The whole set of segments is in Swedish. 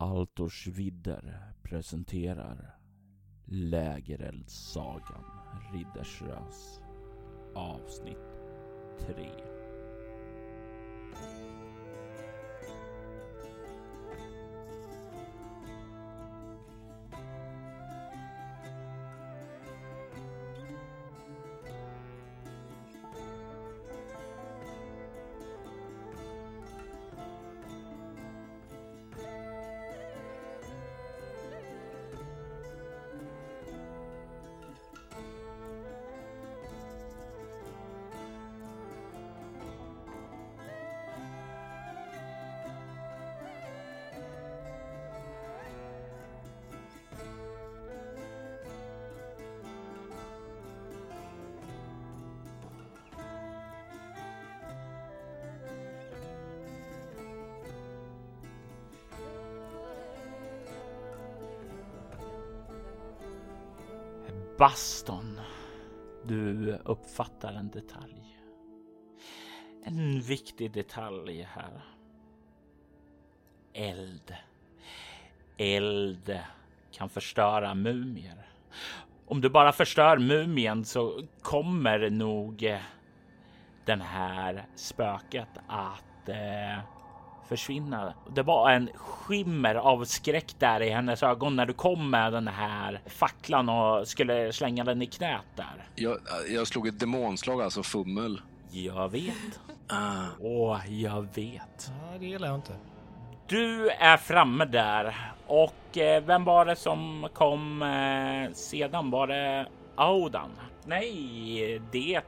Altors vidder presenterar Lägereldssagan Riddersrös avsnitt 3. Baston. Du uppfattar en detalj. En viktig detalj här. Eld. Eld kan förstöra mumier. Om du bara förstör mumien så kommer nog eh, den här spöket att eh, försvinna. Det var en skimmer av skräck där i hennes ögon när du kom med den här facklan och skulle slänga den i knät där. Jag, jag slog ett demonslag, alltså fummel. Jag vet. Ah. Åh, jag vet. Ja, det gillar jag inte. Du är framme där och eh, vem var det som kom eh, sedan? Var det Audan? Nej, det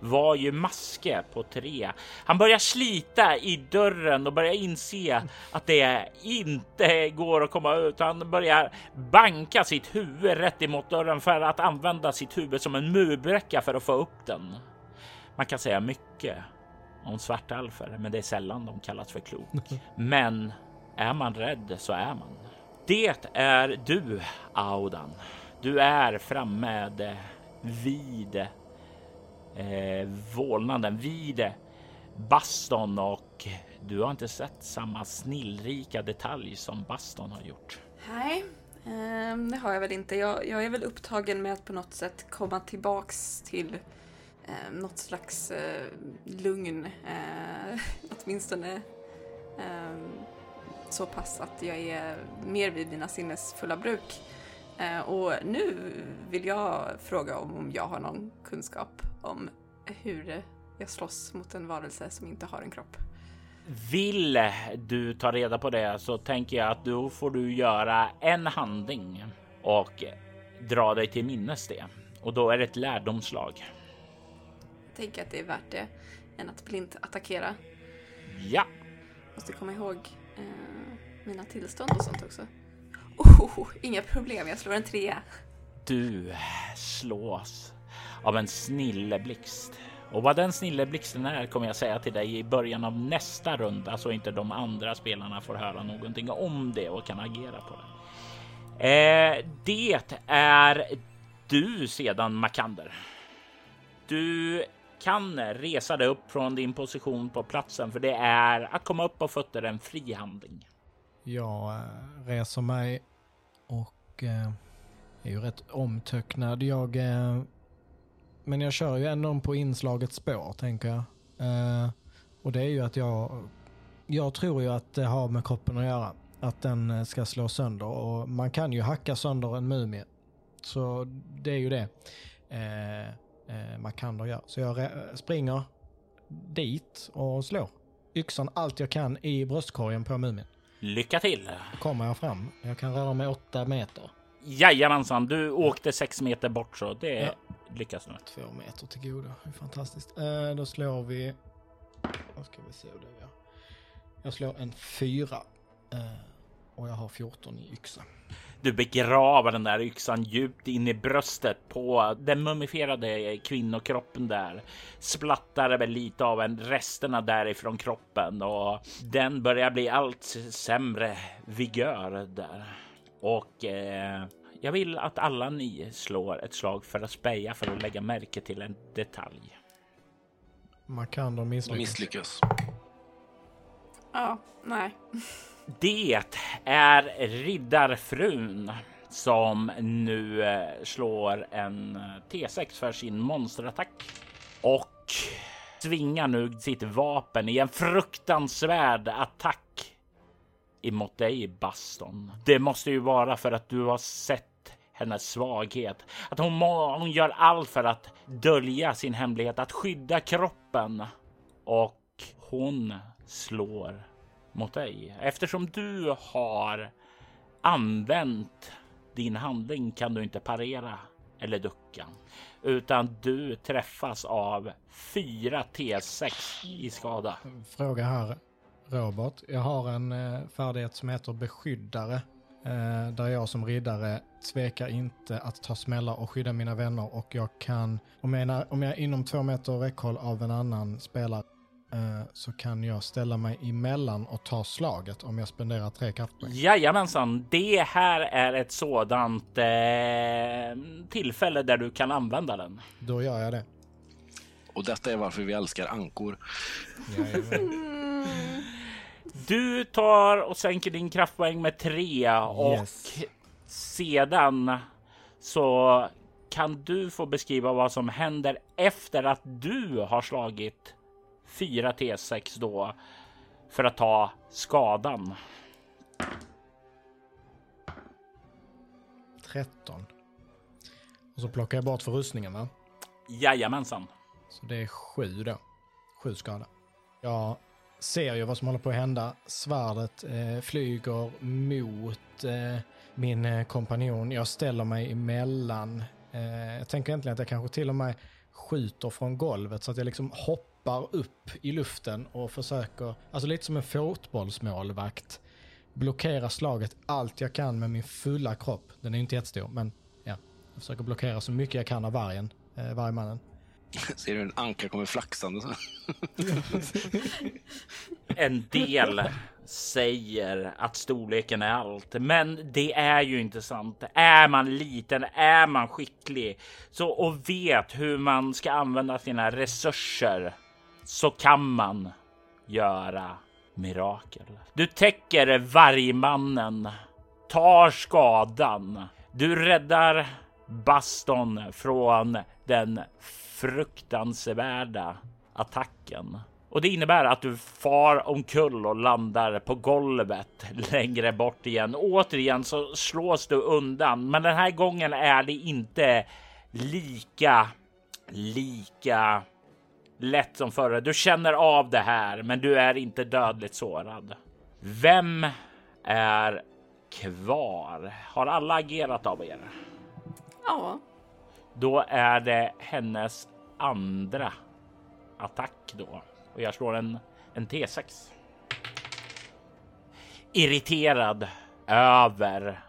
var ju Maske på tre. Han börjar slita i dörren och börjar inse att det inte går att komma ut. Han börjar banka sitt huvud rätt emot dörren för att använda sitt huvud som en murbräcka för att få upp den. Man kan säga mycket om svartalfer, men det är sällan de kallas för klok. Men är man rädd så är man. Det är du, Audan. Du är framme vid eh, vålnaden, vid Baston och du har inte sett samma snillrika detalj som Baston har gjort. Nej, eh, det har jag väl inte. Jag, jag, är väl upptagen med att på något sätt komma tillbaks till eh, något slags eh, lugn. Eh, åtminstone eh, så pass att jag är mer vid mina sinnes fulla bruk. Eh, och nu vill jag fråga om, om jag har någon kunskap om hur jag slåss mot en varelse som inte har en kropp. Vill du ta reda på det så tänker jag att då får du göra en handling och dra dig till minnes det. Och då är det ett lärdomslag. Jag tänker att det är värt det än att blint attackera. Ja. Måste komma ihåg eh, mina tillstånd och sånt också. Oh, inga problem, jag slår en trea. Du slås av en snilleblixt. Och vad den snilleblixten är kommer jag säga till dig i början av nästa runda så alltså inte de andra spelarna får höra någonting om det och kan agera på det. Eh, det är du sedan Makander. Du kan resa dig upp från din position på platsen för det är att komma upp på fötter en fri handling. Jag eh, reser mig och eh, är ju rätt omtöcknad. Jag, eh, men jag kör ju ändå på inslaget spår tänker jag. och det är ju att jag, jag tror ju att det har med kroppen att göra. Att den ska slå sönder och man kan ju hacka sönder en mumie. Så det är ju det eh, Makander gör. Så jag springer dit och slår yxan allt jag kan i bröstkorgen på mumien. Lycka till! Kommer jag fram. Jag kan röra mig åtta meter. Jajamensan, du åkte sex meter bort så det ja. lyckas nu. Två meter till godo. Fantastiskt. Eh, då slår vi... Vad ska vi se hur det är. Jag slår en fyra. Eh, och jag har 14 i yxa. Du begraver den där yxan djupt in i bröstet på den mumifierade kvinnokroppen där. Splattar väl lite av en resterna därifrån kroppen och den börjar bli allt sämre vigör där. Och eh, jag vill att alla ni slår ett slag för att speja för att lägga märke till en detalj. Makander misslyckas. misslyckas. Ja, nej. Det är riddarfrun som nu eh, slår en eh, T6 för sin monsterattack och svingar nu sitt vapen i en fruktansvärd attack emot dig Baston. Det måste ju vara för att du har sett hennes svaghet, att hon, hon gör allt för att dölja sin hemlighet, att skydda kroppen och hon slår mot dig. Eftersom du har använt din handling kan du inte parera eller ducka, utan du träffas av 4 T6 i skada. Fråga här, Robert. Jag har en eh, färdighet som heter beskyddare. Eh, där jag som riddare tvekar inte att ta smällar och skydda mina vänner och jag kan, om jag är, om jag är inom två meter räckhåll av en annan spelare så kan jag ställa mig emellan och ta slaget om jag spenderar tre kraftpoäng. Jajamensan, det här är ett sådant eh, tillfälle där du kan använda den. Då gör jag det. Och detta är varför vi älskar ankor. Du tar och sänker din kraftpoäng med tre och yes. sedan så kan du få beskriva vad som händer efter att du har slagit 4 T6 då för att ta skadan. 13. Och så plockar jag bort för rustningen va? Jajamensan. Så det är 7 då. 7 skada. Jag ser ju vad som håller på att hända. Svärdet eh, flyger mot eh, min eh, kompanjon. Jag ställer mig emellan. Eh, jag tänker egentligen att jag kanske till och med skjuter från golvet så att jag liksom hoppar hoppar upp i luften och försöker, alltså lite som en fotbollsmålvakt, blockera slaget allt jag kan med min fulla kropp. Den är ju inte jättestor, men ja. Jag försöker blockera så mycket jag kan av vargen, eh, vargmannen. Ser du en anka kommer flaxande så? en del säger att storleken är allt, men det är ju inte sant. Är man liten, är man skicklig så och vet hur man ska använda sina resurser så kan man göra mirakel. Du täcker vargmannen, tar skadan. Du räddar Baston från den fruktansvärda attacken. Och det innebär att du far omkull och landar på golvet längre bort igen. Återigen så slås du undan, men den här gången är det inte lika, lika lätt som förra. Du känner av det här, men du är inte dödligt sårad. Vem är kvar? Har alla agerat av er? Ja. Då är det hennes andra attack då och jag slår en, en T6. Irriterad över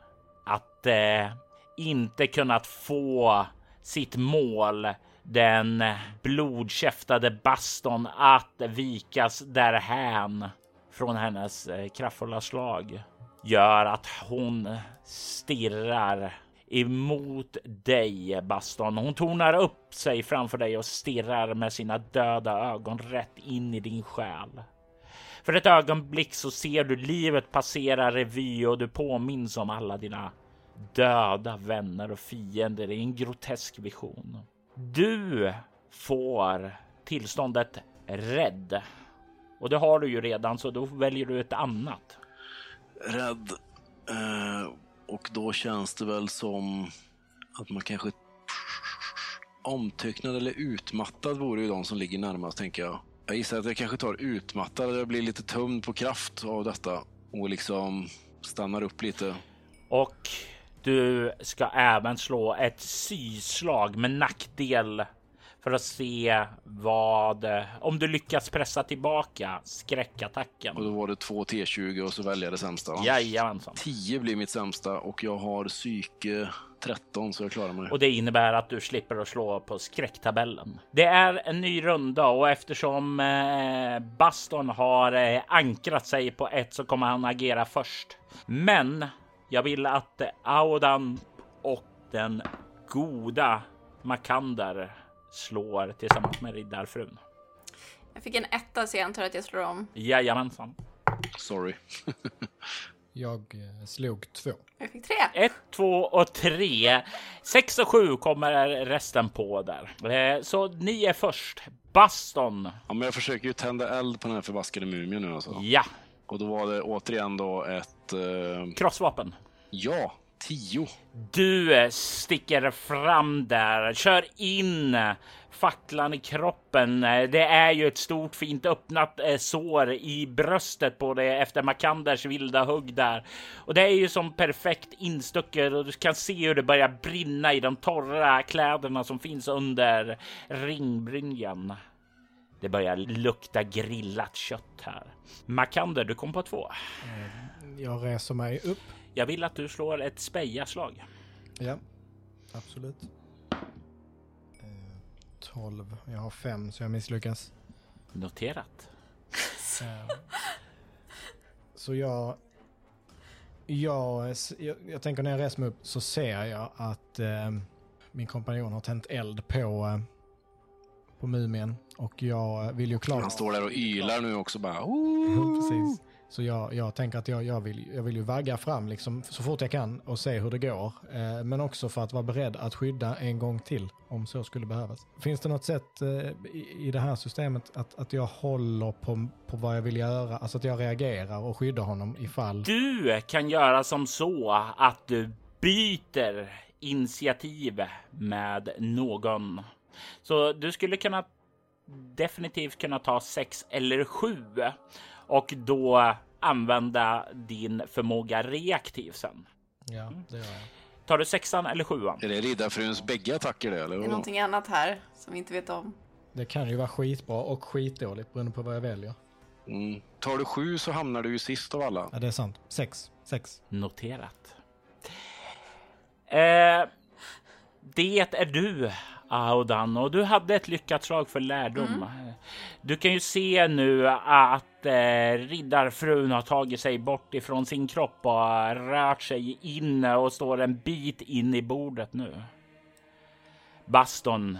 att eh, inte kunnat få sitt mål den blodkäftade baston att vikas därhän från hennes eh, kraftfulla slag gör att hon stirrar emot dig Baston. Hon tornar upp sig framför dig och stirrar med sina döda ögon rätt in i din själ. För ett ögonblick så ser du livet passera revy och du påminns om alla dina döda vänner och fiender i en grotesk vision. Du får tillståndet rädd. Och det har du ju redan, så då väljer du ett annat. Rädd. Eh, och då känns det väl som att man kanske omtöcknad eller utmattad vore ju de som ligger närmast, tänker jag. Jag gissar att jag kanske tar utmattad. Jag blir lite tömd på kraft av detta och liksom stannar upp lite. Och du ska även slå ett syslag med nackdel för att se vad om du lyckas pressa tillbaka skräckattacken. Och då var det två T20 och så väljer jag det sämsta. Jajamensan. 10 blir mitt sämsta och jag har psyke 13 så jag klarar mig. Och det innebär att du slipper att slå på skräcktabellen. Det är en ny runda och eftersom eh, Baston har eh, ankrat sig på ett så kommer han agera först. Men jag vill att Audan och den goda Makander slår tillsammans med riddarfrun. Jag fick en etta så jag antar att jag slår om. Jajamensan. Sorry. Jag eh, slog två. Jag fick tre. Ett, två och tre. Sex och sju kommer resten på där. Eh, Så ni är först. Baston. Ja, men jag försöker ju tända eld på den här förbaskade mumien nu alltså. Ja, Och då var det återigen då ett... Eh, krossvapen. ja, tio. Du eh, sticker fram där, kör in facklan i kroppen. Eh, Det är ju ett stort fint öppnat eh, sår i bröstet på det efter Makanders vilda hugg där. Och det är ju som perfekt instucket och du kan se hur det börjar brinna i de torra kläderna som finns under ringbrynjan. Det börjar lukta grillat kött här. Makander, du kom på två. Jag reser mig upp. Jag vill att du slår ett spejaslag. Ja, absolut. Eh, 12. Jag har fem så jag misslyckas. Noterat. Eh, Så jag, jag, jag, jag tänker när jag reser mig upp så ser jag att eh, min kompanjon har tänt eld på, eh, på mumien. Och jag vill ju klart... Han står där och ylar nu också bara. Precis. Så jag, jag tänker att jag, jag, vill, jag vill ju vagga fram liksom så fort jag kan och se hur det går. Eh, men också för att vara beredd att skydda en gång till om så skulle behövas. Finns det något sätt eh, i, i det här systemet att, att jag håller på, på vad jag vill göra? Alltså att jag reagerar och skyddar honom ifall... Du kan göra som så att du byter initiativ med någon. Så du skulle kunna definitivt kunna ta sex eller sju och då använda din förmåga reaktiv sen. Ja, det gör jag. Tar du sexan eller sjuan? Är det riddarfruns bägge attacker det eller? Det är någonting annat här som vi inte vet om. Det kan ju vara skitbra och skitdåligt beroende på vad jag väljer. Mm. Tar du sju så hamnar du ju sist av alla. Ja, det är sant. Sex. Sex. Noterat. Eh, det är du, Audan, och du hade ett lyckat slag för lärdom. Du kan ju se nu att eh, riddarfrun har tagit sig bort ifrån sin kropp och rört sig in och står en bit in i bordet nu. Baston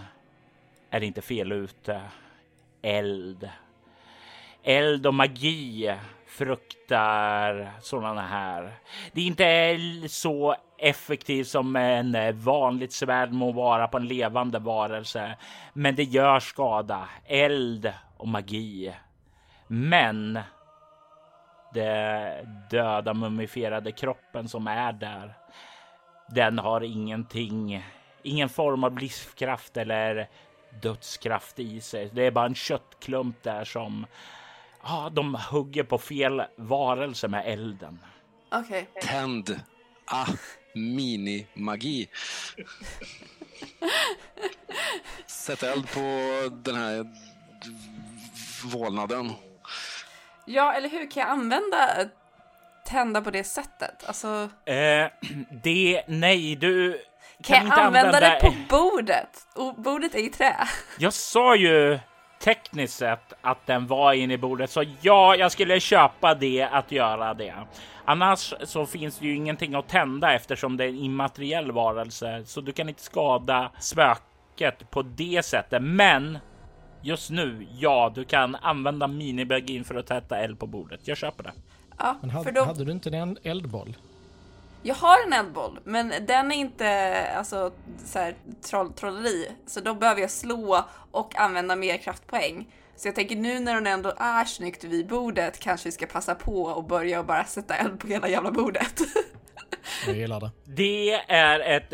är inte fel ute. Eld. Eld och magi fruktar sådana här. Det är inte så effektivt som en vanligt svärd må vara på en levande varelse, men det gör skada. Eld och magi. Men Den döda mumifierade kroppen som är där, den har ingenting, ingen form av livskraft eller dödskraft i sig. Det är bara en köttklump där som Ja, de hugger på fel varelse med elden. Okej. Tänd. Ah, mini-magi. Sätt eld på den här vålnaden. Ja, eller hur? Kan jag använda tända på det sättet? Alltså, Eh, det, nej, du kan, kan, jag inte använda, använda... det på bordet? Och bordet är i trä. Jag sa ju tekniskt sett att den var inne i bordet, så ja, jag skulle köpa det att göra det. Annars så finns det ju ingenting att tända eftersom det är en immateriell varelse, så du kan inte skada spöket på det sättet. Men just nu, ja, du kan använda minibagin för att täta eld på bordet. Jag köper det. Ja, Men för hade, då, hade du inte en eldboll? Jag har en eldboll, men den är inte alltså, så här, troll, trolleri. Så då behöver jag slå och använda mer kraftpoäng. Så jag tänker nu när hon ändå är snyggt vid bordet kanske vi ska passa på och börja och bara sätta eld på hela jävla bordet. Jag gillar det. Det är ett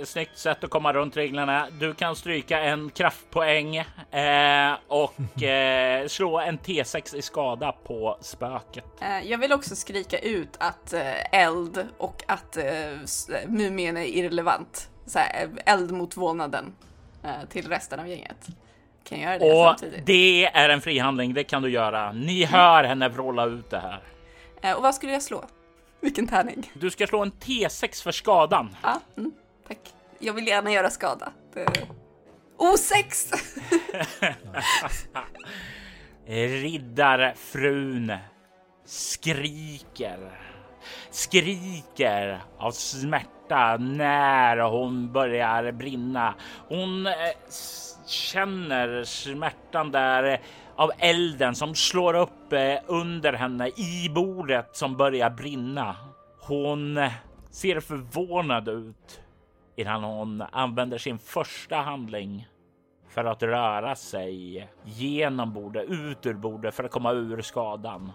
eh, snyggt sätt att komma runt reglerna. Du kan stryka en kraftpoäng eh, och eh, slå en T6 i skada på spöket. Eh, Jag vill också skrika ut att eh, eld och att eh, mumien är irrelevant. Så här, eld mot vålnaden eh, till resten av gänget. Kan jag göra det Och samtidigt? det är en frihandling, det kan du göra. Ni hör henne vråla ut det här. Eh, Och vad skulle jag slå? Vilken tärning? Du ska slå en T6 för skadan. Ja, mm, tack. Jag vill gärna göra skada. Det... Oh, sex! Riddarfrun skriker. Skriker av smärta när hon börjar brinna. Hon eh, känner smärtan där av elden som slår upp eh, under henne i bordet som börjar brinna. Hon eh, ser förvånad ut innan hon använder sin första handling för att röra sig genom bordet, ut ur bordet för att komma ur skadan.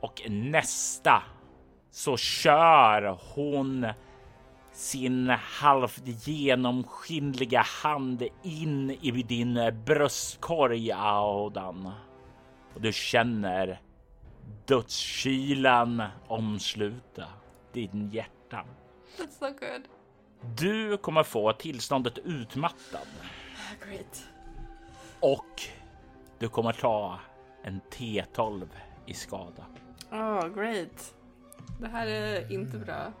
Och nästa så kör hon sin halvt genomskinliga hand in i din bröstkorg, Audan. Och du känner dödskylan omsluta din hjärta. That's so good. Du kommer få tillståndet utmattad Great. och du kommer ta en T12 i skada. Oh, great. Det här är inte bra.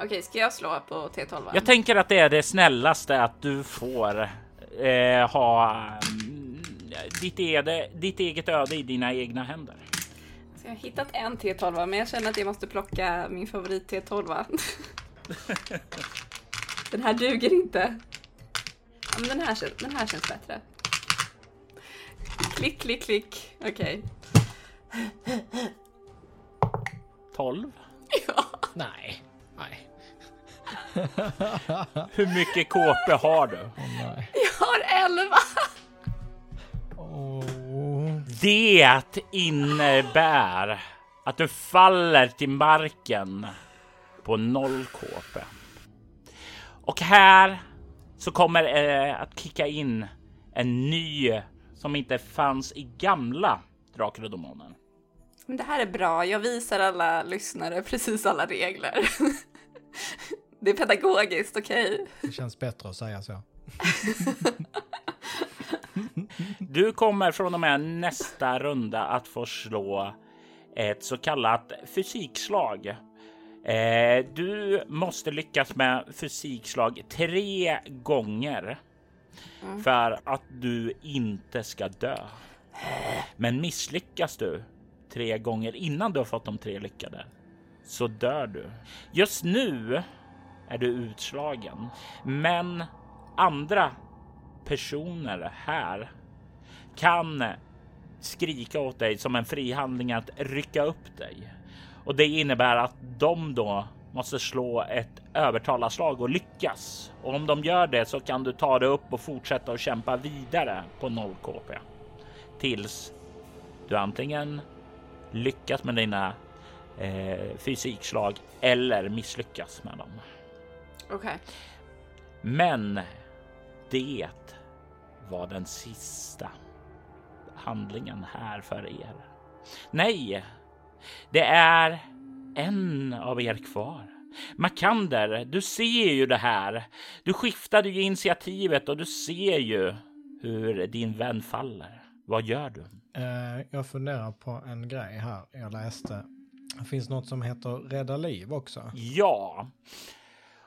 Okej, ska jag slå på T12? Jag tänker att det är det snällaste att du får eh, ha mm, ditt, ede, ditt eget öde i dina egna händer. Så jag har hittat en T12 men jag känner att jag måste plocka min favorit T12. den här duger inte. Ja, men den, här, kän- den här känns bättre. Klick, klick, klick. Okej. 12. Ja. Nej. Nej. Hur mycket KP har du? Åh nej. Jag har 11! Åh. Det innebär att du faller till marken på 0 KP. Och här så kommer eh, att kicka in en ny som inte fanns i gamla Drakar och Demoner. Men det här är bra. Jag visar alla lyssnare precis alla regler. Det är pedagogiskt, okej? Det känns bättre att säga så. Du kommer från och med nästa runda att få slå ett så kallat fysikslag. Eh, du måste lyckas med fysikslag tre gånger för att du inte ska dö. Men misslyckas du tre gånger innan du har fått de tre lyckade så dör du. Just nu är du utslagen, men andra personer här kan skrika åt dig som en frihandling att rycka upp dig. Och det innebär att de då måste slå ett övertalarslag och lyckas. Och om de gör det så kan du ta dig upp och fortsätta att kämpa vidare på 0 KP. Tills du antingen lyckas med dina eh, fysikslag eller misslyckas med dem. Okej. Men det var den sista handlingen här för er. Nej, det är en av er kvar. Makander, du ser ju det här. Du skiftade ju initiativet och du ser ju hur din vän faller. Vad gör du? Eh, jag funderar på en grej här. Jag läste. Det finns något som heter rädda liv också. Ja,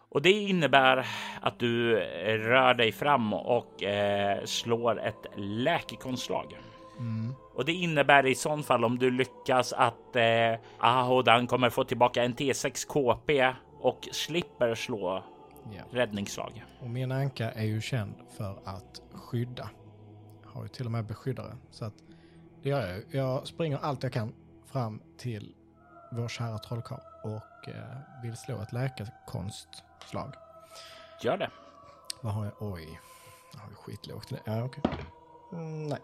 och det innebär att du rör dig fram och eh, slår ett läkekonstslag. Och det innebär i sån fall om du lyckas att eh, Ahodan kommer få tillbaka en T6 KP och slipper slå Ja. räddningsslag. Och min anka är ju känd för att skydda. Har ju till och med beskyddare. Så att det gör jag. Jag springer allt jag kan fram till vår kära trollkarl och eh, vill slå ett läkekonstslag. Gör det. Vad har jag? Oj. Jag har skitlågt. Ja, okej. Mm, nej.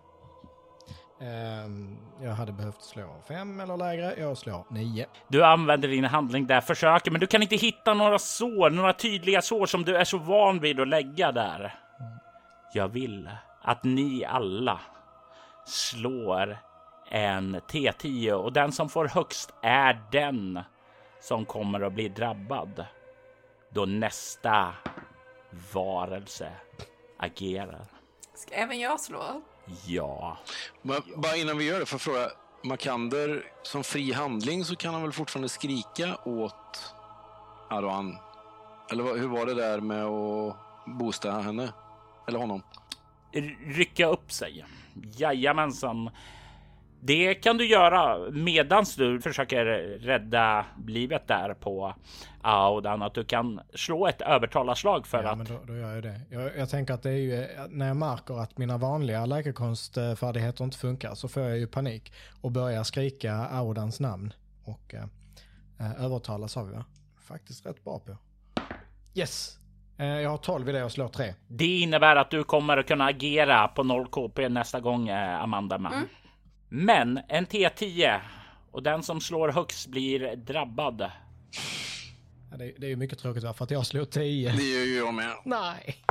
Ehm, jag hade behövt slå fem eller lägre. Jag slår nio. Du använder din handling där, försöker, men du kan inte hitta några sår, några tydliga sår som du är så van vid att lägga där. Jag vill att ni alla slår en T10 och den som får högst är den som kommer att bli drabbad då nästa varelse agerar. Ska även jag slå? Ja, Men bara innan vi gör det, för att fråga. Makander, som fri handling så kan han väl fortfarande skrika åt Aroan? Eller hur var det där med att boosta henne? Eller honom? Rycka upp sig. Jajamensan. Det kan du göra medans du försöker rädda livet där på Audan. Att du kan slå ett övertalarslag för ja, att... men då, då gör jag det. Jag, jag tänker att det är ju när jag märker att mina vanliga läkekonstfärdigheter inte funkar så får jag ju panik och börjar skrika Audans namn. Och eh, övertala sa vi va? Faktiskt rätt bra på. Yes! Eh, jag har 12 i det och slår 3. Det innebär att du kommer att kunna agera på 0 KP nästa gång, eh, Amanda. Mm. Men en T10 och den som slår högst blir drabbad. Ja, det, det, är ju mycket tråkigt för att jag slår 10. Det gör ju jag med. Nej.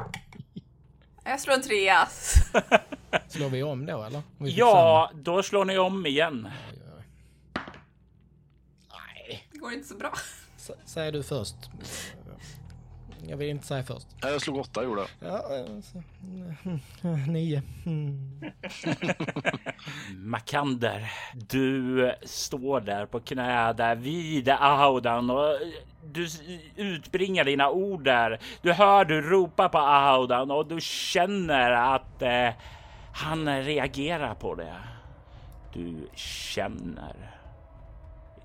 Jag slår en trea. slår vi om då eller? Ja, samma. då slår ni om igen. Nej. Det går inte så bra. S säger du först. Jag vill inte säga först. Jag slog åtta gjorde Ja, alltså, nio. Mm. Makander, du står där på knä där vid Audan och du utbringar dina ord där. Du hör du ropa på Audan och du känner att eh, han reagerar på det. Du känner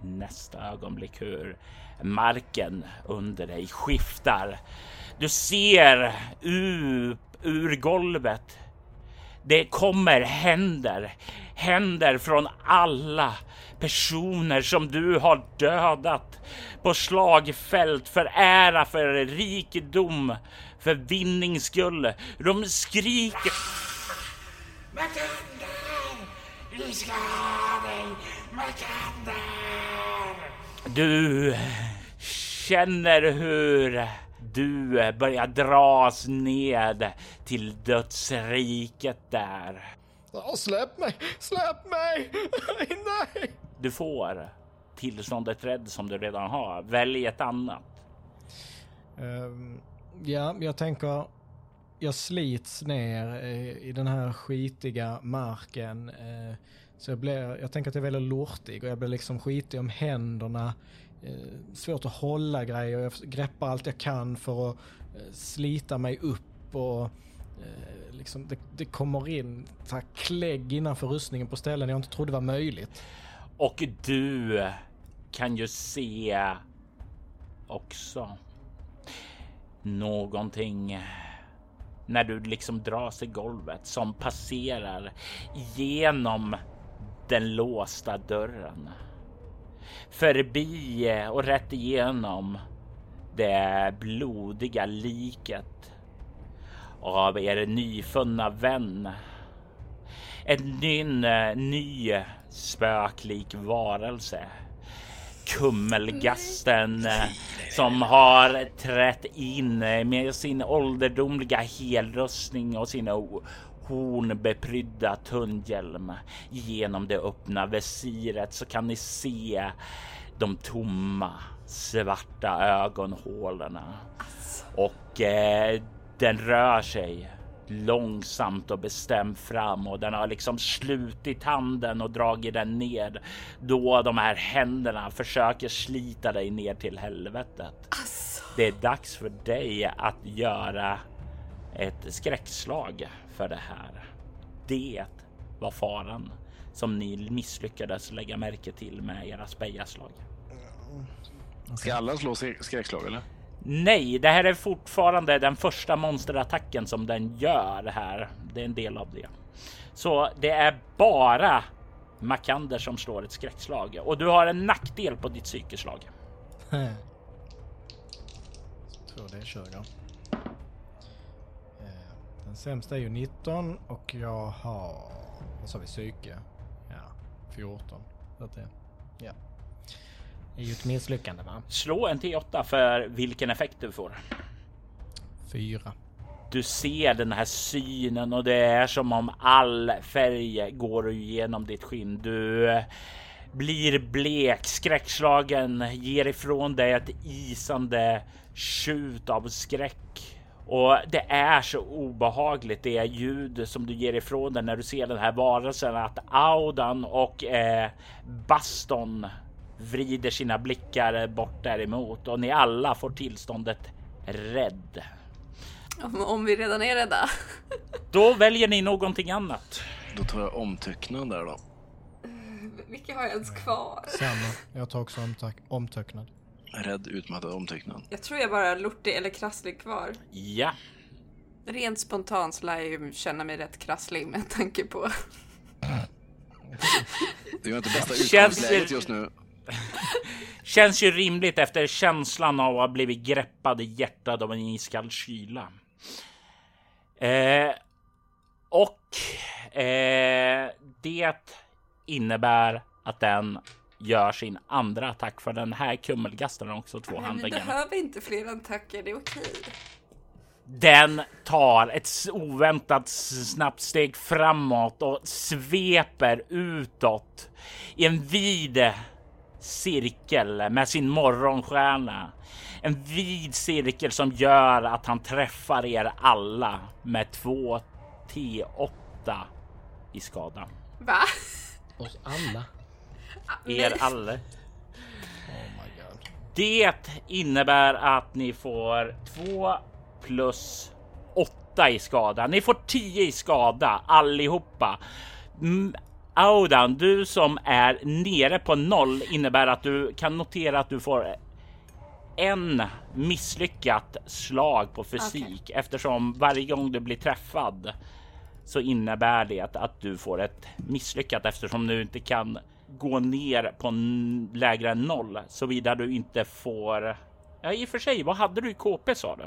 i nästa ögonblick hur marken under dig skiftar. Du ser upp ur golvet. Det kommer händer, händer från alla personer som du har dödat på slagfält för ära, för rikedom, för vinnings skull. De skriker. Makander! Vi ska ha dig! Makander! Du känner hur du börjar dras ned till dödsriket där. Oh, släpp mig! Släpp mig! Nej! Du får tillståndet rädd som du redan har. Välj ett annat. Um, ja, jag tänker jag slits ner i den här skitiga marken. Så jag, blir, jag tänker att jag är väldigt lortig och jag blir liksom skitig om händerna. Eh, svårt att hålla grejer. Jag greppar allt jag kan för att eh, slita mig upp och eh, liksom det, det kommer in så klägg innanför rustningen på ställen jag inte trodde var möjligt. Och du kan ju se också någonting när du liksom dras i golvet som passerar genom den låsta dörren. Förbi och rätt igenom det blodiga liket av er nyfunna vän. En ny, ny spöklik varelse. Kummelgasten som har trätt in med sin ålderdomliga helrustning och sina hornbeprydda tunnhjälm. Genom det öppna visiret så kan ni se de tomma svarta ögonhålorna. Och eh, den rör sig långsamt och bestämt fram och den har liksom slutit handen och dragit den ner då de här händerna försöker slita dig ner till helvetet. Asså. Det är dags för dig att göra ett skräckslag för det här. Det var faran som ni misslyckades lägga märke till med era spejaslag. Ska alla slå skräckslag eller? Nej, det här är fortfarande den första monsterattacken som den gör här. Det är en del av det. Så det är bara Makander som slår ett skräckslag och du har en nackdel på ditt psykeslag. Tror det kör jag. Sämsta är ju 19 och jag har, vad sa vi, psyke? Ja, 14. Så att det, ja. Det är ju ett misslyckande va? Slå en T8 för vilken effekt du får. Fyra. Du ser den här synen och det är som om all färg går igenom ditt skinn. Du blir blek, skräckslagen, ger ifrån dig ett isande tjut av skräck. Och det är så obehagligt det ljud som du ger ifrån dig när du ser den här varelsen att Audan och eh, Baston vrider sina blickar bort däremot och ni alla får tillståndet rädd. Om, om vi redan är rädda. då väljer ni någonting annat. Då tar jag omtecknad där då. Vilka har jag ens kvar? Samma. Jag tar också omtöcknad. Rädd, utmattad, omtecknad. Jag tror jag bara har Lorti eller Krasslig kvar. Ja, Rent spontant så lär jag ju känna mig rätt krasslig med tanke på... Det är inte bästa Känns utgångsläget just nu. känns ju rimligt efter känslan av att ha blivit greppad i hjärtat av en iskall kyla. Eh, och eh, det innebär att den gör sin andra attack för den här kummelgasten har också två Men vi behöver inte fler attacker, det är okej. Den tar ett oväntat snabbt steg framåt och sveper utåt i en vid cirkel med sin morgonstjärna. En vid cirkel som gör att han träffar er alla med två T8 i skada. Va? Oss alla. Er alla. Oh. Det innebär att ni får 2 plus 8 i skada. Ni får 10 i skada allihopa. Mm, Audan, du som är nere på noll innebär att du kan notera att du får en misslyckat slag på fysik eftersom varje gång du blir träffad så innebär det att du får ett misslyckat eftersom du inte kan gå ner på lägre än noll såvida du inte får. Ja, i och för sig, vad hade du i KP sa du?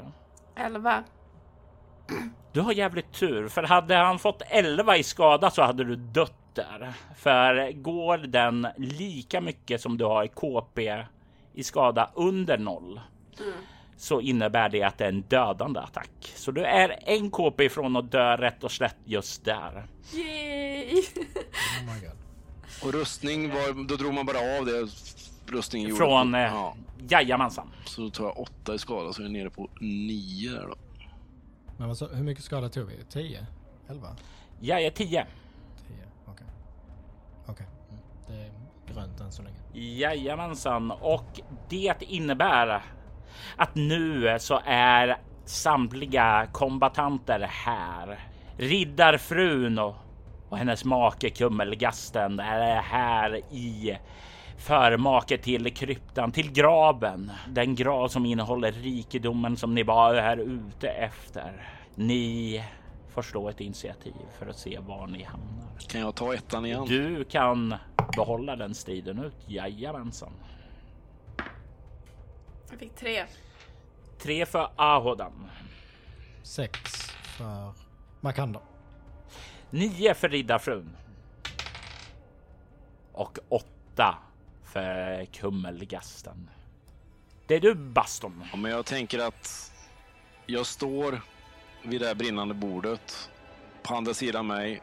11. Du har jävligt tur, för hade han fått 11 i skada så hade du dött där. För går den lika mycket som du har i KP i skada under noll så innebär det att det är en dödande attack. Så du är en KP ifrån att dö rätt och slätt just där. Yay! Oh my god. Och rustning, var, då drog man bara av det rustningen gjorde. Från eh, Ja, jajamensan. så då tar jag åtta i skada så är jag nere på nio där då. Men vad, så- hur mycket skada tog vi? 10? 11? Jag är 10. 10? Okej. Okej. Det är grönt än så länge. Jajamensan, och det innebär att nu så är samtliga kombatanter här. Riddarfrun och, och hennes make Kummelgasten är här i förmake till kryptan, till graven. Den grav som innehåller rikedomen som ni var här ute efter. Ni får slå ett initiativ för att se var ni hamnar. Kan jag ta ettan igen? Du kan behålla den striden ut. Jajamensan. Jag fick tre. Tre för Ahodan. Sex för Makanda. 9 för riddarfrun. Och 8 för Kummelgasten. Det är du Baston. Ja, men jag tänker att jag står vid det här brinnande bordet. På andra sidan mig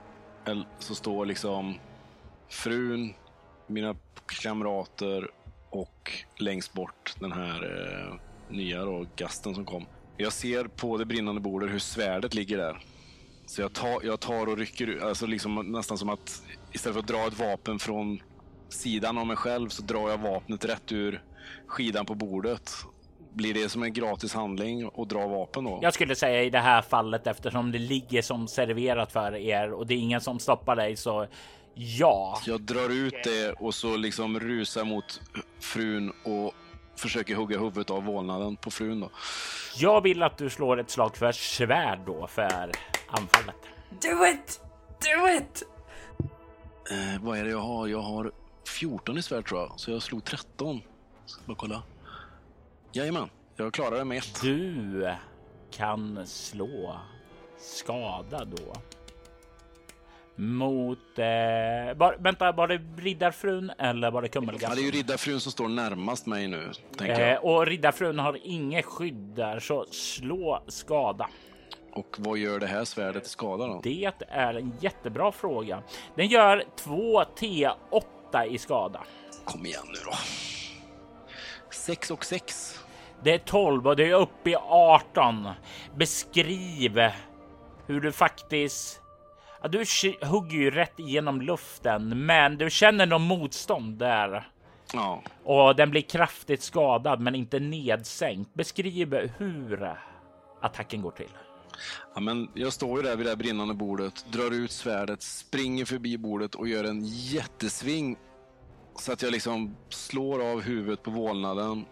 så står liksom frun, mina kamrater och längst bort den här eh, nya då, gasten som kom. Jag ser på det brinnande bordet hur svärdet ligger där. Så jag tar, jag tar och rycker ut, alltså liksom nästan som att istället för att dra ett vapen från sidan av mig själv så drar jag vapnet rätt ur skidan på bordet. Blir det som en gratis handling att dra vapen då? Jag skulle säga i det här fallet eftersom det ligger som serverat för er och det är ingen som stoppar dig så ja. Jag drar ut det och så liksom rusar mot frun och försöker hugga huvudet av vålnaden på frun då. Jag vill att du slår ett slag för svärd då för anfallet. Do it! Do it! Eh, vad är det jag har? Jag har 14 i svärd tror jag, så jag slog 13. Ska bara kolla. Jajamän, jag klarar det med ett. Du kan slå skada då. Mot... Eh, var, vänta, var det riddarfrun eller var det Ja, det är ju riddarfrun som står närmast mig nu, tänker Eh, jag. och riddarfrun har inget skydd där, så slå skada. Och vad gör det här svärdet i skada då? Det är en jättebra fråga. Den gör 2 T8 i skada. Kom igen nu då. 6 och 6. Det är 12 och det är uppe i 18. Beskriv hur du faktiskt... Ja, du hugger ju rätt igenom luften, men du känner någon motstånd där. Ja, Och den blir kraftigt skadad, men inte nedsänkt. Beskriv hur attacken går till. Ja, men jag står ju där vid det brinnande bordet, drar ut svärdet, springer förbi bordet och gör en jättesving Så att jag liksom slår av huvudet på vålnaden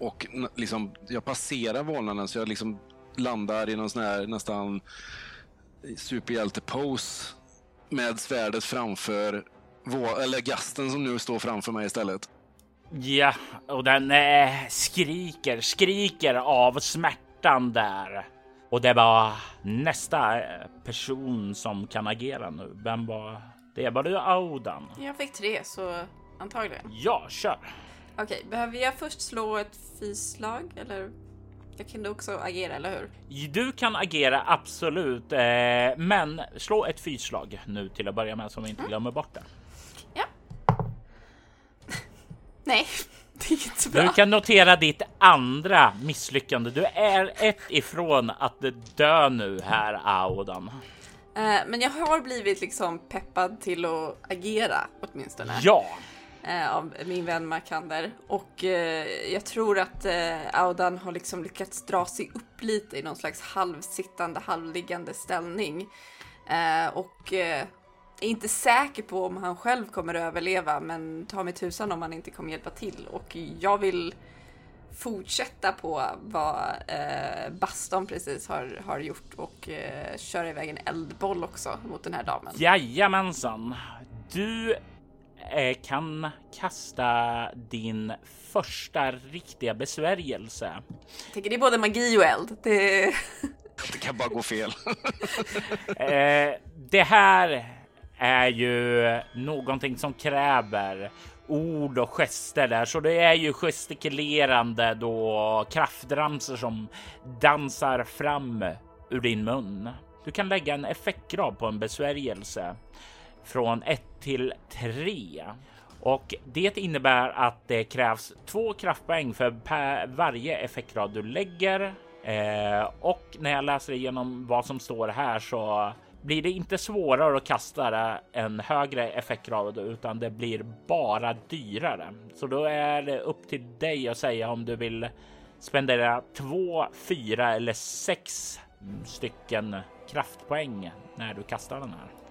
och liksom, jag passerar vålnaden så jag liksom landar i någon sån här nästan superhjälte-pose med svärdet framför vå- eller gasten som nu står framför mig istället. Ja, och den eh, skriker, skriker av smärtan där. Och det var nästa eh, person som kan agera nu. Vem var det? Var det Audan? Jag fick tre, så antagligen. Ja, kör. Okej, behöver jag först slå ett fyslag eller? Jag kunde också agera, eller hur? Du kan agera absolut, eh, men slå ett fyrslag nu till att börja med så vi inte glömmer bort det. Ja. Nej, det är inte så bra. Du kan notera ditt andra misslyckande. Du är ett ifrån att dö nu här, Audan. Eh, men jag har blivit liksom peppad till att agera åtminstone. Ja, Eh, av min vän Markander. Och eh, jag tror att eh, Audan har liksom lyckats dra sig upp lite i någon slags halvsittande, halvliggande ställning. Eh, och eh, är inte säker på om han själv kommer att överleva, men ta mig tusan om han inte kommer hjälpa till. Och jag vill fortsätta på vad eh, Baston precis har, har gjort och eh, köra iväg en eldboll också mot den här damen. jajamensan. Du kan kasta din första riktiga besvärjelse. Jag tänker det är både magi och eld. Det... Det kan bara gå fel. Eh, det här är ju någonting som kräver ord och gester där, så det är ju gestikulerande då kraftramsor som dansar fram ur din mun. Du kan lägga en effektgrad på en besvärjelse från 1 till 3 och det innebär att det krävs två kraftpoäng för varje effektgrad du lägger. Eh, och när jag läser igenom vad som står här så blir det inte svårare att kasta en högre effektgrad utan det blir bara dyrare. Så då är det upp till dig att säga om du vill spendera två, fyra eller sex stycken kraftpoäng när du kastar den här.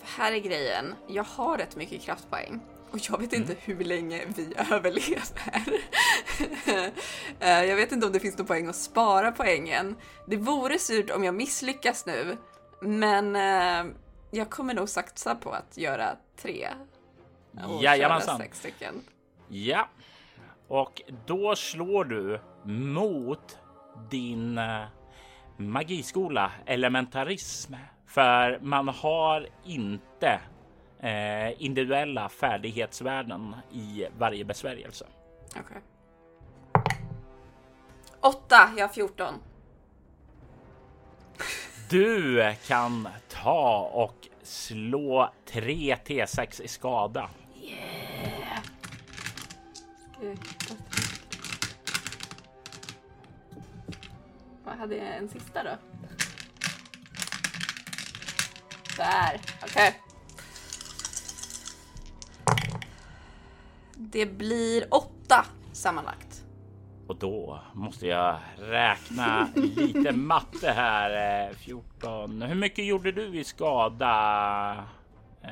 För här är grejen, jag har rätt mycket kraftpoäng och jag vet inte hur länge vi överlever. Eh, jag vet inte om det finns någon poäng att spara poängen. Det vore surt om jag misslyckas nu, men eh, jag kommer nog satsa på att göra tre. Och köra Jajamensan. sex stycken. Ja, och då slår du mot din eh, magiskola elementarism för man har inte eh, individuella färdighetsvärden i varje besvärjelse. Okej. Åtta, jag har 14. Du kan ta och slå 3 T6 i skada. Vad hade jag en sista då? Där, okej. Det blir åtta sammanlagt. Och då måste jag räkna lite matte här. Eh, 14. Hur mycket gjorde du i skada? Eh,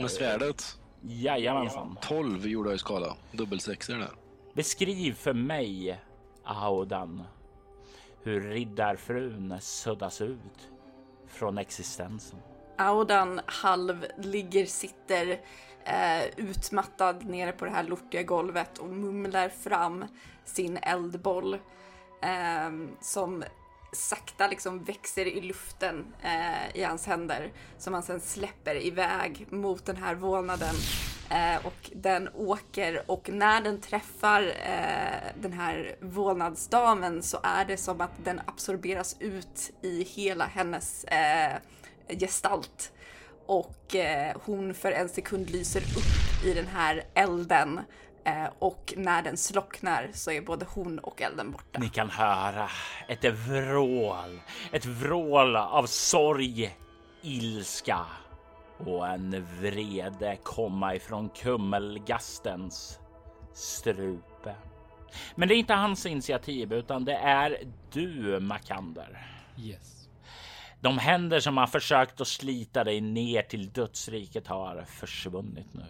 Med svärdet. Jajamensan. 12 gjorde jag i skada. Dubbelsexor där. Beskriv för mig, Audan, hur riddarfrun suddas ut från existensen. Audan halv ligger, sitter eh, utmattad nere på det här lortiga golvet och mumlar fram sin eldboll eh, som sakta liksom växer i luften eh, i hans händer som han sen släpper iväg mot den här vålnaden eh, och den åker. Och när den träffar eh, den här vålnadsdamen så är det som att den absorberas ut i hela hennes eh, gestalt och eh, hon för en sekund lyser upp i den här elden eh, och när den slocknar så är både hon och elden borta. Ni kan höra ett vrål, ett vrål av sorg, ilska och en vrede komma ifrån kummelgastens strupe. Men det är inte hans initiativ utan det är du, Makander. Yes. De händer som har försökt att slita dig ner till dödsriket har försvunnit nu.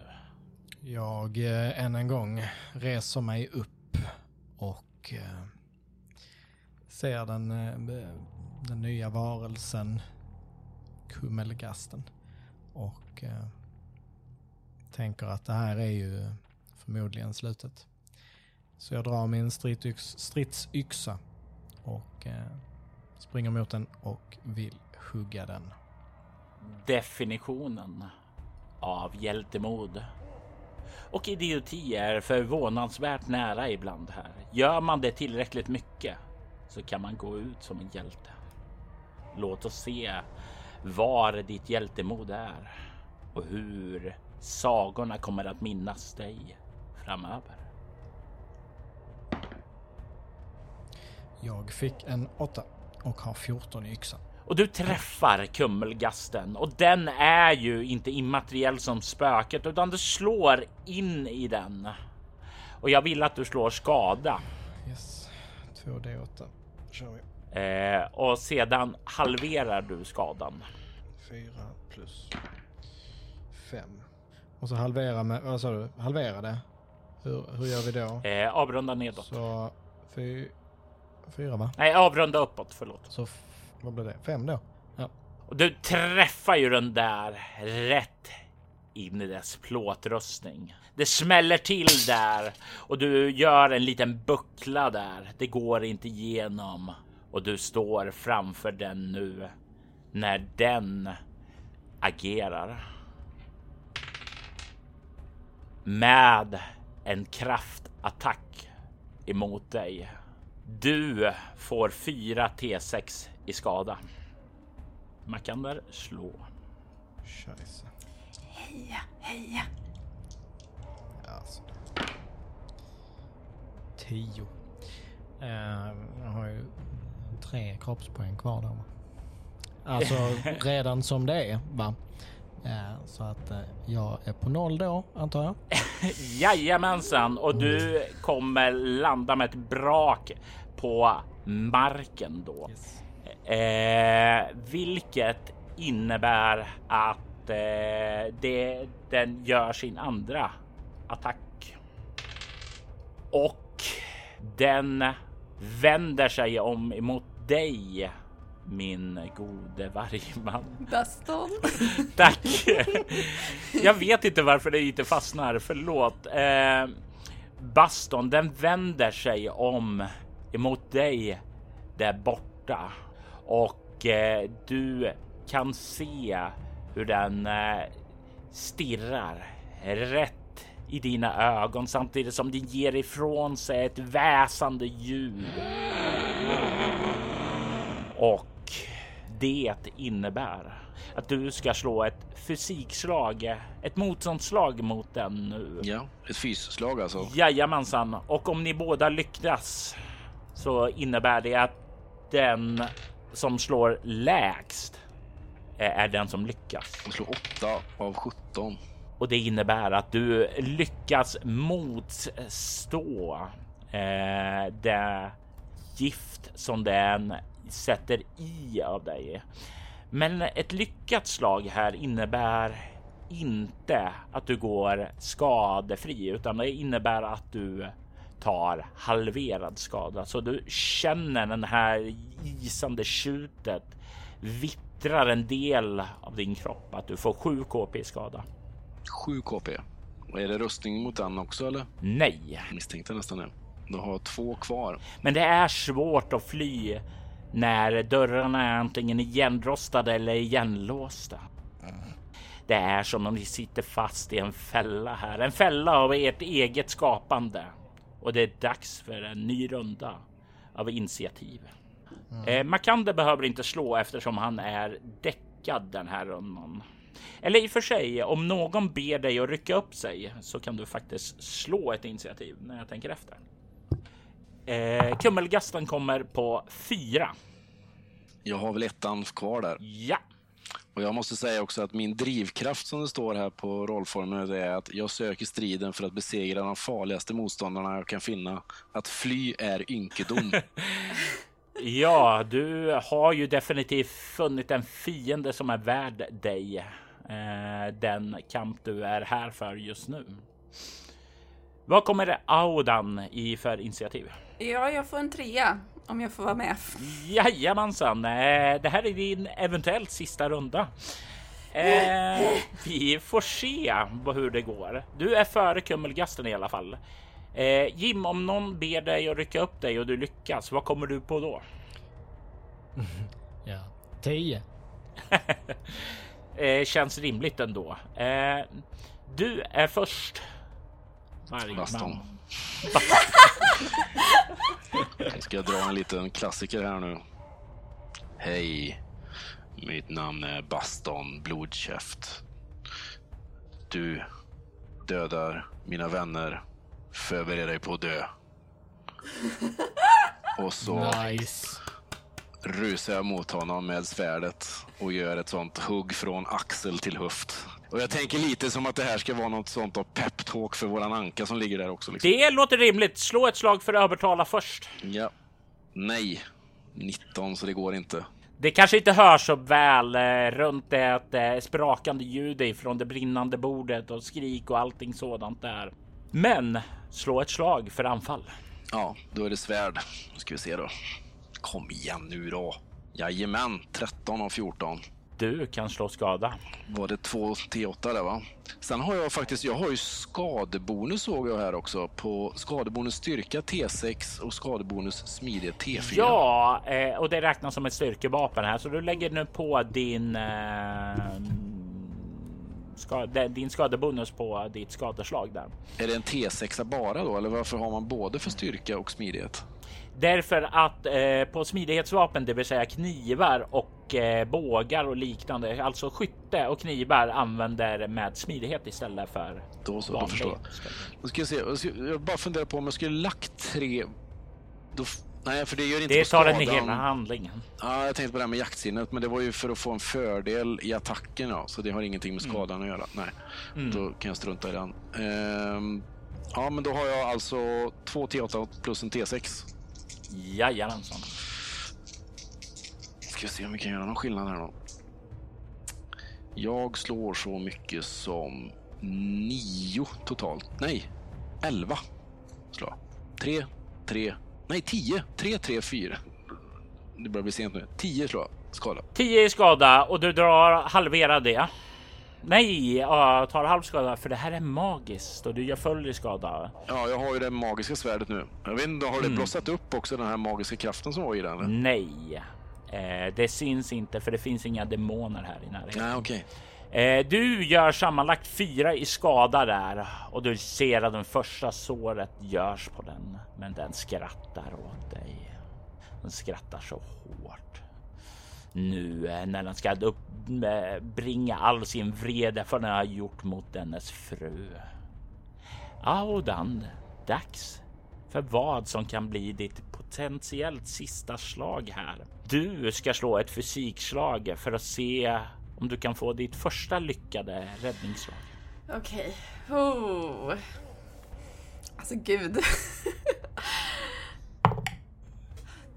Jag eh, än en gång reser mig upp och eh, ser den, eh, den nya varelsen Kummelgasten och eh, tänker att det här är ju förmodligen slutet. Så jag drar min stridsyx, stridsyxa och eh, springer mot den och vill hugga den. Definitionen av hjältemod. Och idioti är förvånansvärt nära ibland här. Gör man det tillräckligt mycket så kan man gå ut som en hjälte. Låt oss se var ditt hjältemod är och hur sagorna kommer att minnas dig framöver. Jag fick en åtta och har 14 i yxan. Och du träffar kummelgasten och den är ju inte immateriell som spöket utan du slår in i den. Och jag vill att du slår skada Yes, 2D8 kör vi. eh, och sedan halverar du skadan. 4 plus 5. Och så halvera med, vad sa du? Halvera det? Hur, hur gör vi då? Eh, avrunda nedåt. Så fy, fyra va? Nej, avrunda uppåt. Förlåt. Så vad blir det? Fem då? Ja. Och du träffar ju den där rätt in i dess plåtrustning. Det smäller till där och du gör en liten buckla där. Det går inte igenom och du står framför den nu när den agerar. Med en kraftattack emot dig. Du får 4 T6 i skada. Makander slå. Scheisse. Heja, heja. Alltså. Tio. Eh, jag har ju tre kroppspoäng kvar där va? Alltså redan som det är va? Eh, så att eh, jag är på noll då antar jag. Jajamensan, och du kommer landa med ett brak på marken då. Yes. Eh, vilket innebär att eh, det, den gör sin andra attack. Och den vänder sig om emot dig, min gode vargman. Baston. Tack! Jag vet inte varför det inte fastnar. Förlåt. Eh, baston, den vänder sig om emot dig där borta och eh, du kan se hur den eh, stirrar rätt i dina ögon samtidigt som den ger ifrån sig ett väsande ljud. Och det innebär att du ska slå ett fysikslag, ett motståndsslag mot den nu. Ja, ett fysslag alltså. Jajamensan, och om ni båda lyckas så innebär det att den som slår lägst är den som lyckas. Jag slår 8 av 17. Och det innebär att du lyckas motstå eh, det gift som den sätter i av dig. Men ett lyckat slag här innebär inte att du går skadefri, utan det innebär att du tar halverad skada. Så du känner den här isande tjutet vittrar en del av din kropp, att du får 7 KP skada. 7 KP. Och är det rustning mot den också eller? Nej, Misstänkte nästan det. Du har två kvar. men det är svårt att fly när dörrarna är antingen igenrostade eller igenlåsta. Det är som om ni sitter fast i en fälla här, en fälla av ert eget skapande. Och det är dags för en ny runda av initiativ. Eh, Makander behöver inte slå eftersom han är däckad den här rundan. Eller i och för sig, om någon ber dig att rycka upp sig så kan du faktiskt slå ett initiativ när jag tänker efter. Eh, kummelgasten kommer på fyra. Jag har väl ettan kvar där. Ja, Och jag måste säga också att min drivkraft som det står här på rollformen det är att jag söker striden för att besegra de farligaste motståndarna jag kan finna. Att fly är ynkedom. ja, du har ju definitivt funnit en fiende som är värd dig. Eh, den kamp du är här för just nu. Vad kommer Audan i för initiativ? Ja, jag får en trea om jag får vara med. Jajamensan, eh, det här är din eventuellt sista runda. Eh, vi får se hur det går. Du är före Kummelgasten i alla fall. Eh, Jim, om någon ber dig att rycka upp dig och du lyckas, vad kommer du på då? Ja, 10. eh, känns rimligt ändå. Eh, du är först. Vargman. Baston. Jag ska dra en liten klassiker här nu. Hej. Mitt namn är Baston Blodkäft. Du dödar mina vänner. Förbered dig på att dö. Och så Nice. rusar jag mot honom med svärdet och gör ett sånt hugg från axel till höft. Och jag tänker lite som att det här ska vara något sånt av peptalk för våran anka som ligger där också. Liksom. Det låter rimligt. Slå ett slag för att övertala först. Ja. Nej. 19, så det går inte. Det kanske inte hörs så väl eh, runt det eh, sprakande ljudet från det brinnande bordet och skrik och allting sådant där. Men slå ett slag för anfall. Ja, då är det svärd. Nu ska vi se då. Kom igen nu då. Jajamän, 13 av 14. Du kan slå skada. Var det 2 T8 där va? Sen har jag faktiskt, jag har ju skadebonus såg jag här också. På skadebonus styrka T6 och skadebonus smidighet T4. Ja, eh, och det räknas som ett styrkevapen här, så du lägger nu på din eh, skade, din skadebonus på ditt skadeslag där. Är det en T6 bara då? Eller varför har man både för styrka och smidighet? Därför att eh, på smidighetsvapen, det vill säga knivar och eh, bågar och liknande, alltså skytte och knivar använder med smidighet istället för Då så, då förstår jag. Då ska jag se. Jag, ska, jag bara funderar på om jag skulle lagt tre... Då, nej, för det gör inte Det tar den skadan. hela handlingen. Ja, jag tänkte på det här med jaktsinnet, men det var ju för att få en fördel i attacken, ja. Så det har ingenting med Mm. skadan att göra. Nej, då kan jag strunta i den. Ehm, ja, men då har jag alltså två T8 plus en T6. Jajamensan. Ska vi se om vi kan göra någon skillnad här då. Jag slår så mycket som nio totalt. Nej, elva slår jag. Tre, tre, nej tio. Tre, tre, fyra. Det börjar bli sent nu. Tio slår jag. Skada. 10 i skada och du drar halvera det. Nej, ja, tar halv skada för det här är magiskt och du gör full i skada. Ja, jag har ju det magiska svärdet nu. Jag vet inte, har Mm. det blossat upp också den här magiska kraften som var i den? Nej, eh, det syns inte för det finns inga demoner här i närheten. Nej, okej. Eh, du gör sammanlagt fyra i skada där och du ser att den första såret görs på den. Men den skrattar åt dig. Den skrattar så hårt. Nu eh, när den ska upp, eh, all sin vrede för den har gjort mot dennes fru. Audan, dags för vad som kan bli ditt potentiellt sista slag här. Du ska slå ett fysikslag för att se om du kan få ditt första lyckade räddningsslag. Okej. Oh. Alltså gud.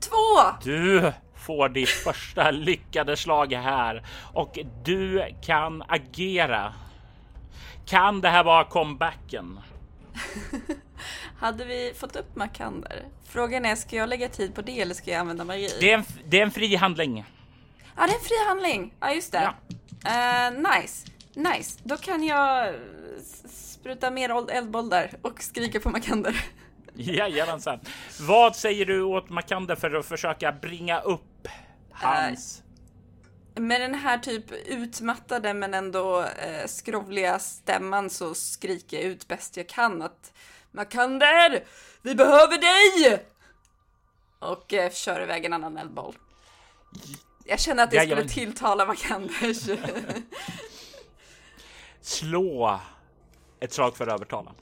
Två! Du får ditt första lyckade slag här och du kan agera. Kan det här vara comebacken? Hade vi fått upp Makander? Frågan är, ska jag lägga tid på det eller ska jag använda magi? Det är en, det är en fri handling. Ja, det är en fri handling. Ja, just det. Eh, nice. Nice. Då kan jag spruta mer eldbollar och skrika på Makander. Jajamensan. Vad säger du åt Makander för att försöka bringa upp hans? Med den här typ utmattade men ändå eh, skrovliga stämman så skriker jag ut bäst jag kan att Makander, vi behöver dig! Och eh, kör iväg en annan eldboll. Jag känner att det skulle Jajamän. tilltala Makanders. Slå ett slag för att övertala.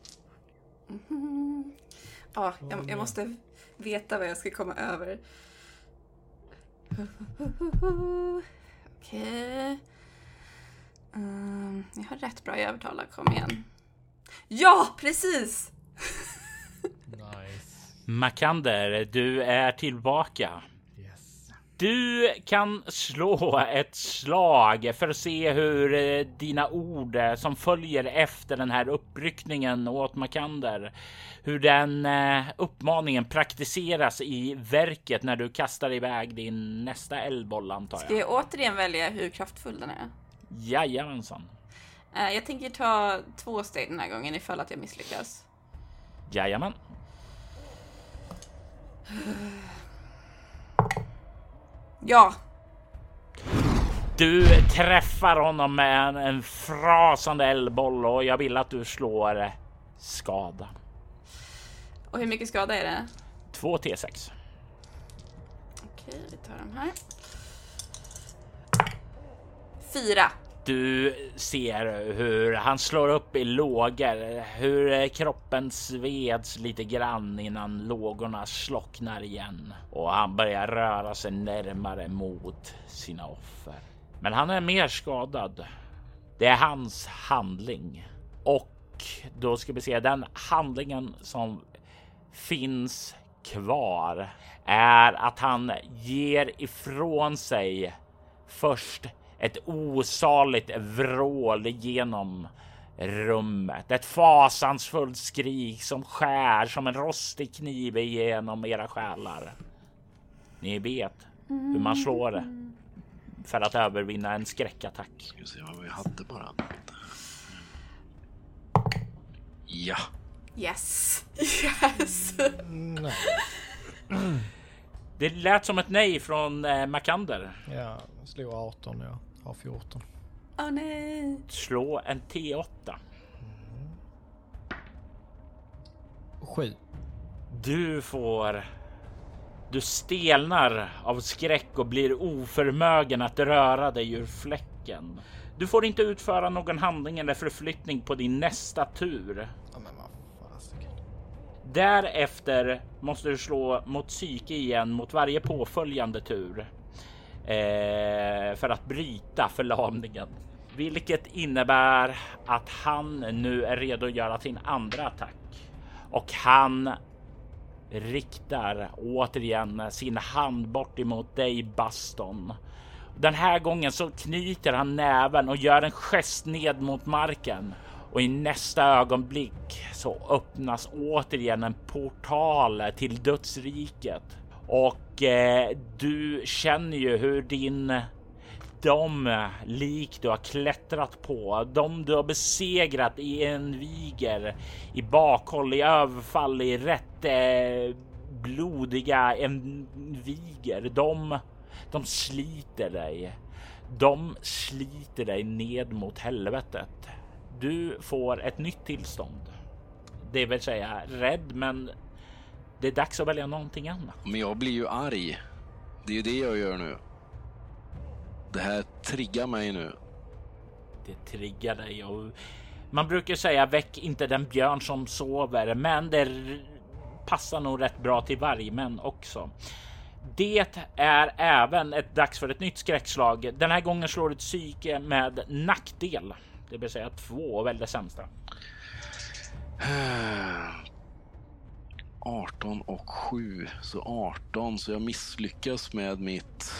Ja, jag, jag måste veta vad jag ska komma över. Okej. Ehm, jag har rätt bra i övertala, kom igen. Ja, precis! Nice. Makander, du är tillbaka. Du kan slå ett slag för att se hur eh, dina ord eh, som följer efter den här uppryckningen åt Makander, hur den eh, uppmaningen praktiseras i verket när du kastar iväg din nästa eldboll antar Ska jag. jag återigen välja hur kraftfull den är? Jajamensan. Jag tänker ta två steg den här gången ifall att jag misslyckas. Jajamän. Ja, Du träffar honom med en, en frasande eldboll och jag vill att du slår eh, skada. och hur mycket skada är det? 2 T6. Okej, vi tar de här. Fyra. Du ser hur han slår upp i lågor, hur eh, kroppen sveds lite grann innan lågorna slocknar igen och han börjar röra sig närmare mot sina offer. Men han är mer skadad. Det är hans handling och då ska vi se den handlingen som finns kvar är att han ger ifrån sig först ett osaligt vrål genom rummet. Ett fasansfullt skrik som skär som en rostig kniv igenom era själar. Ni vet hur man slår det för att övervinna en skräckattack. Ska vi se vad vi hade bara. Ja. Yes. Yes. Nej. Det lät som ett nej från eh, Makander. Jag slog 18, jag har 14. Åh nej. Slå en T8. 7. Du får... Du stelnar av skräck och blir oförmögen att röra dig ur fläcken. Du får inte utföra någon handling eller förflyttning på din nästa tur. Ja, men vad fasiken. Därefter måste du slå mot psyke igen mot varje påföljande tur. Eh, för att bryta förlamningen. Vilket innebär att han nu är redo att göra sin andra attack. Och han riktar återigen sin hand bort emot dig Baston. Den här gången så knyter han näven och gör en gest ned mot marken. Och i nästa ögonblick så öppnas återigen en portal till dödsriket. Och eh, du känner ju hur din de lik du har klättrat på, de du har besegrat i en viger, i bakhåll, i överfall, i rätt eh, blodiga en viger. De, de sliter dig. De sliter dig ned mot helvetet. Du får ett nytt tillstånd. Det vill säga rädd, men det är dags att välja någonting annat. Men jag blir ju arg. Det är ju det jag gör nu. Det här triggar mig nu. Det triggar dig och man brukar säga väck inte den björn som sover, men det passar nog rätt bra till vargmän också. Det är även ett dags för ett nytt skräckslag. Den här gången slår ett psyke med nackdel, det vill säga två väldigt sämsta. 18 och 7, så 18. Så jag misslyckas med mitt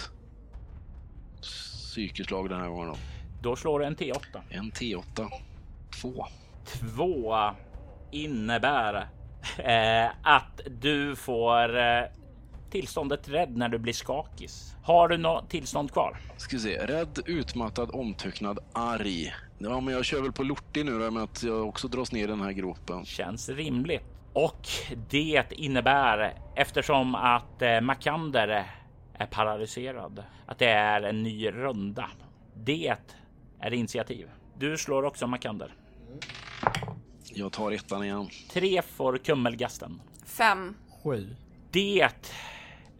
psykeslag den här gången. Då. Då slår du en T8. En T8. Två. Två innebär eh, att du får eh, tillståndet rädd när du blir skakis. Har du något tillstånd kvar? Ska vi se. Rädd, utmattad, omtöcknad, arg. Ja, men jag kör väl på lortig nu då, med att jag också dras ner i den här gropen. Känns rimligt. Och det innebär eftersom att eh, Makander är paralyserad att det är en ny runda. Det är initiativ. Du slår också Makander. Jag tar ettan igen. Tre får Kummelgasten. Fem. 7. Det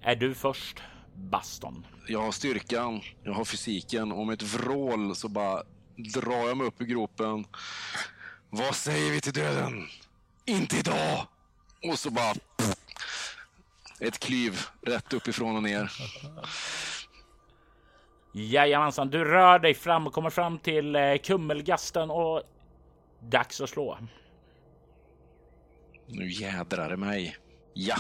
är du först, Baston. Jag har styrkan, jag har fysiken och med ett vrål så bara drar jag mig upp ur gropen. Vad säger vi till döden? Inte idag! Och så bara... Pff, ett klyv rätt uppifrån och ner. Jajamensan, du rör dig fram och kommer fram till eh, Kummelgasten och dags att slå. Nu jädrar det mig. Ja,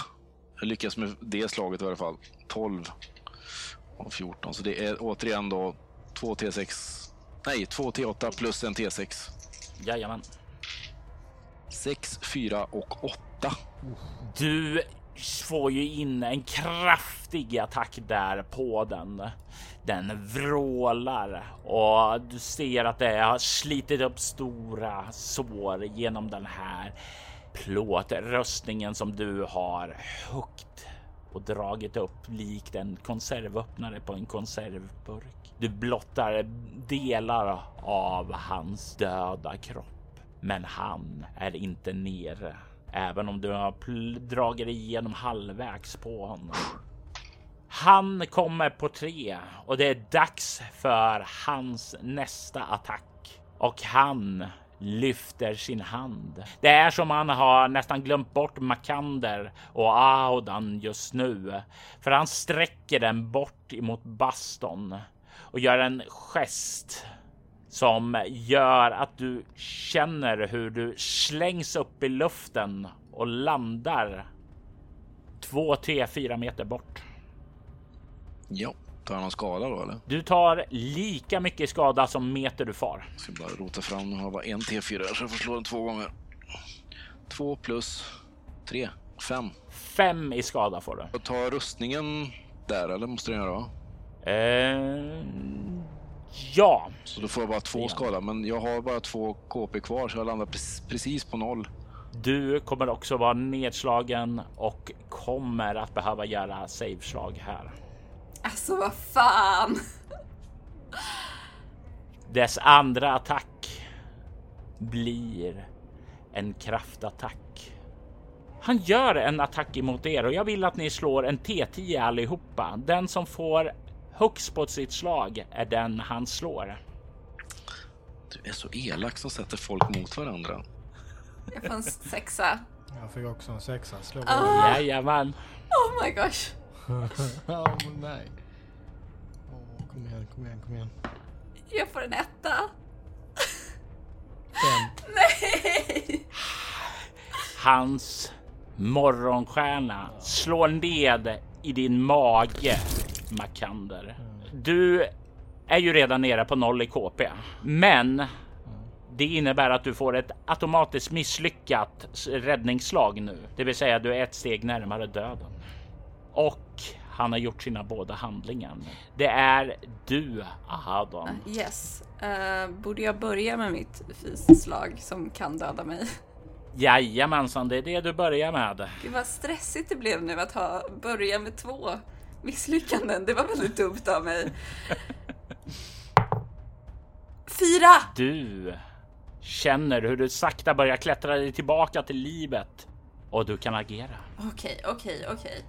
jag lyckas med det slaget i alla fall. 12. av 14. Så det är återigen då 2 T6. Nej, 2 T8 plus en T6. Jajamän. 6, 4 och 8. Du får ju in en kraftig attack där på den. Den vrålar och du ser att det har slitit upp stora sår genom den här plåtröstningen som du har högt och dragit upp likt en konservöppnare på en konservburk. Du blottar delar av hans döda kropp, men han är inte nere. Även om du har dragit igenom halvvägs på honom. Han kommer på tre och det är dags för hans nästa attack och han lyfter sin hand. Det är som han har nästan glömt bort Makander och Audan just nu, för han sträcker den bort emot Baston och gör en gest som gör att du känner hur du slängs upp i luften och landar två, tre, fyra meter bort. Ja, tar han någon skada då eller? Du tar lika mycket skada som meter du far. Jag ska bara rota fram. Jag har bara en T4 så jag får slå den två gånger. Två plus tre, fem. Fem i skada får du. Jag tar rustningen där eller måste den göra? Eh, ja. Så då får jag bara två Ja. skada, men jag har bara två KP kvar så jag landar pre- precis på noll. Du kommer också vara nedslagen och kommer att behöva göra save-slag här. Alltså vad fan! Dess andra attack blir en kraftattack. Han gör en attack emot er och jag vill att ni slår en T10 allihopa. Den som får högst på sitt slag är den han slår. Du är så elak som sätter folk mot varandra. Jag får en sexa. Jag fick också en sexa. Slå Ah. Jajamän. Oh my gosh. Åh nej. Åh, kom igen, kom igen, kom igen. Jag får en etta. Fem. Nej! Hans morgonstjärna slår ned i din mage, Makander. Du är ju redan nere på noll i KP, men det innebär att du får ett automatiskt misslyckat räddningsslag nu, det vill säga du är ett steg närmare döden. Och han har gjort sina båda handlingar. Det är du, Ahadon. Yes. Eh, borde jag börja med mitt fysslag som kan döda mig? Jajamensan, det är det du börjar med. Gud vad stressigt det blev nu att ha börja med två misslyckanden. Det var väldigt dumt av mig. Fyra! Du känner hur du sakta börjar klättra dig tillbaka till livet och du kan agera. Okej, okej, okej.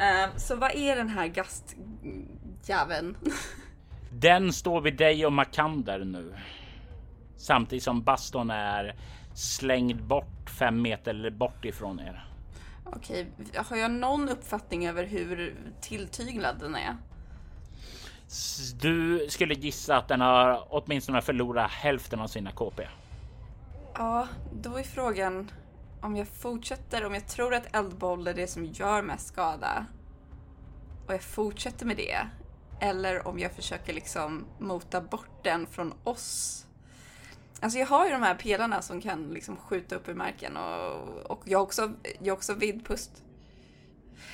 Eh, så vad är den här gastjäveln? Den står vid dig och Makander nu. Samtidigt som baston är slängd bort fem meter bort ifrån er. Okej, har jag någon uppfattning över hur tilltyglad den är? Du skulle gissa att den har åtminstone förlorat hälften av sina KP. Ja, då är frågan om jag fortsätter, om jag tror att eldboll är det som gör mest skada och jag fortsätter med det eller om jag försöker liksom mota bort den från oss. Alltså jag har ju de här pelarna som kan liksom skjuta upp i marken och, och jag har också, jag också vidpust.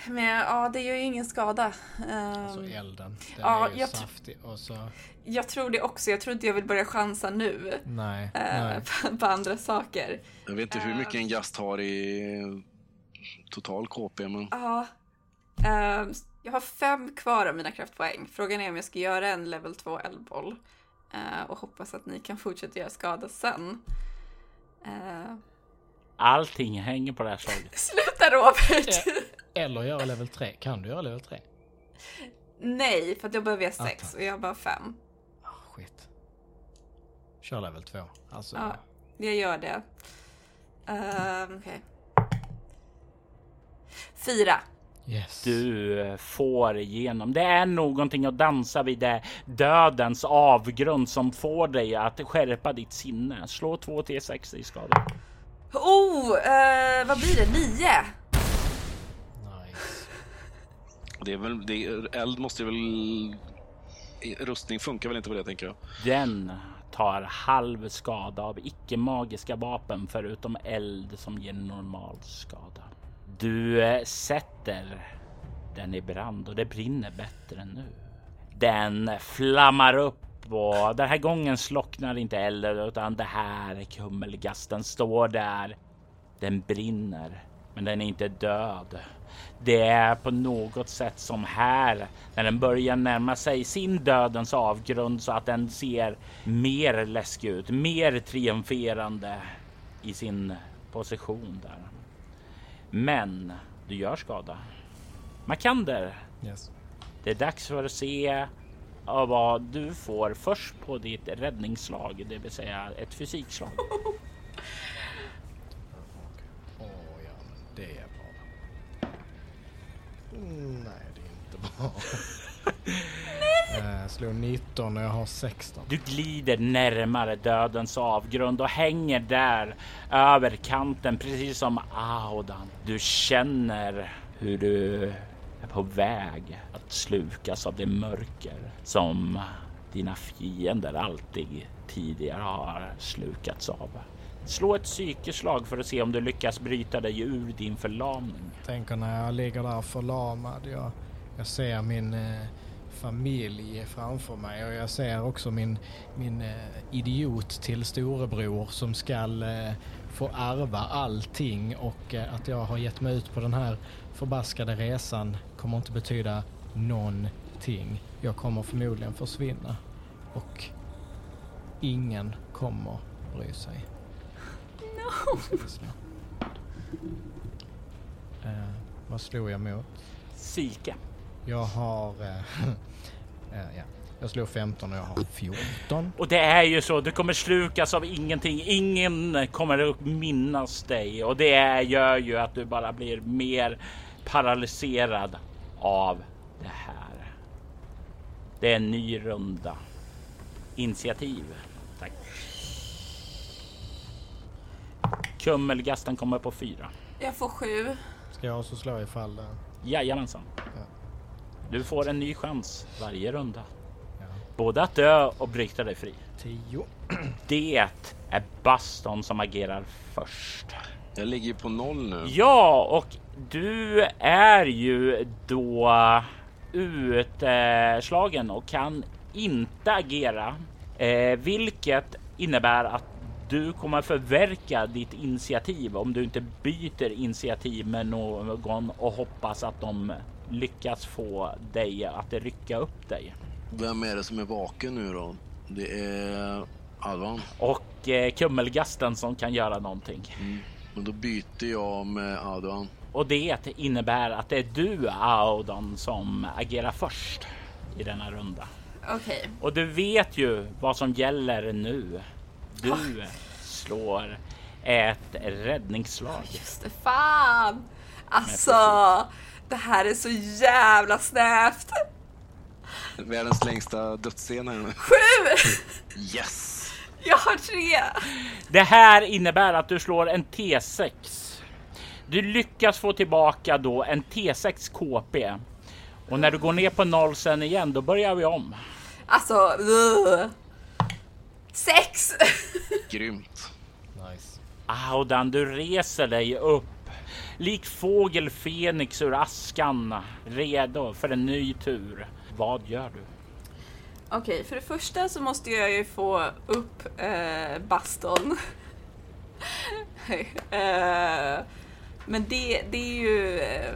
Men ja, det gör ju ingen skada. Alltså Ehm, elden. Den ja, är ju jag saftig och så... jag tror det också. Jag tror inte jag vill börja chansa nu Nej, eh, nej. på, på andra saker. Jag vet inte hur mycket en gast har i total KP, men Ja. Ehm, jag har fem kvar av mina kraftpoäng. Frågan är om jag ska göra en level 2 eldboll. Eh, och hoppas att ni kan fortsätta göra skada sen. Eh, Allting hänger på det här slaget. sluta Robert! Eller göra level 3. Kan du göra level 3? Nej, för jag behöver sex tack. och jag har bara fem. Ah, skit. Kör level 2. Alltså, Ja, jag gör det. Ehm, Okej. Fyra. Yes. Du får igenom. Det är någonting att dansa vid det dödens avgrund som får dig att skärpa ditt sinne. Slå 2 T6 i skada. Oh, eh, vad blir det? Nio? Nice. Det är väl, det är, eld måste väl... Rustning funkar väl inte på det tänker jag. Den tar halv skada av icke magiska vapen förutom eld som ger normal skada. Du eh, sätter den i brand och det brinner bättre nu. Den flammar upp och den här gången slocknar inte elden utan det här kummelgasten står där. Den brinner, men den är inte död. Det är på något sätt som här när den börjar närma sig sin dödens avgrund så att den ser mer läskig ut, mer triumferande i sin position där. Men du gör skada. Makander, Yes. det är dags för att se vad du får först på ditt räddningsslag, det vill säga ett fysikslag. Åh ja, men det är bra. Mm, nej, det är inte bra. Jag slår 19 och jag har 16. Du glider närmare dödens avgrund och hänger där över kanten, precis som Audan. Du känner hur du är på väg att slukas av det mörker som dina fiender alltid tidigare har slukats av. Slå ett psykeslag för att se om du lyckas bryta dig ur din förlamning. Tänker när jag ligger där förlamad. Jag, jag ser min eh, familj framför mig och jag ser också min, min eh, idiot till storebror som skall eh, få ärva allting och eh, att jag har gett mig ut på den här förbaskade resan kommer inte betyda någonting. Jag kommer förmodligen försvinna och ingen kommer bry sig. No. Ska. Eh, vad slog jag mot? Psyke. Jag har... Eh, eh, ja. Jag slog 15 och jag har 14. Och det är ju så, du kommer slukas av ingenting. Ingen kommer att minnas dig och det gör ju att du bara blir mer paralyserad av det här. Det är en ny runda. Initiativ. Tack. Kummelgasten kommer på fyra. Jag får sju. Ska jag också slå ifall... Eh, Jajamensan. Du får en ny chans varje runda. ja. Både att dö och bryta dig fri. 10. Det är Baston som agerar först. Jag ligger ju på noll nu. Ja, och du är ju då utslagen och kan inte agera, eh, vilket innebär att du kommer förverka ditt initiativ om du inte byter initiativ med någon och hoppas att de lyckas få dig att rycka upp dig. Vem är det som är vaken nu då? Det är Alvan. Och eh, kummelgasten som kan göra någonting. Mm. Men då byter jag med Advan. Och det innebär att det är du Audon som agerar först i denna runda. Okej. Och du vet ju vad som gäller nu. Du slår ett räddningsslag. Just det, fan! Alltså, det här är så jävla snävt. Världens längsta dödsscen här nu. Sju! Yes! Jag har tre. Det här innebär att du slår en T6. Du lyckas få tillbaka då en T6 KP. Och när du går ner på noll sen igen, då börjar vi om. Alltså, ugh. Sex! Grymt. Nice. Audan, du reser dig upp. Lik fågel Fenix ur askan, redo för en ny tur. Vad gör du? Okej, för det första så måste jag ju få upp eh, baston. eh, men det, det är ju eh,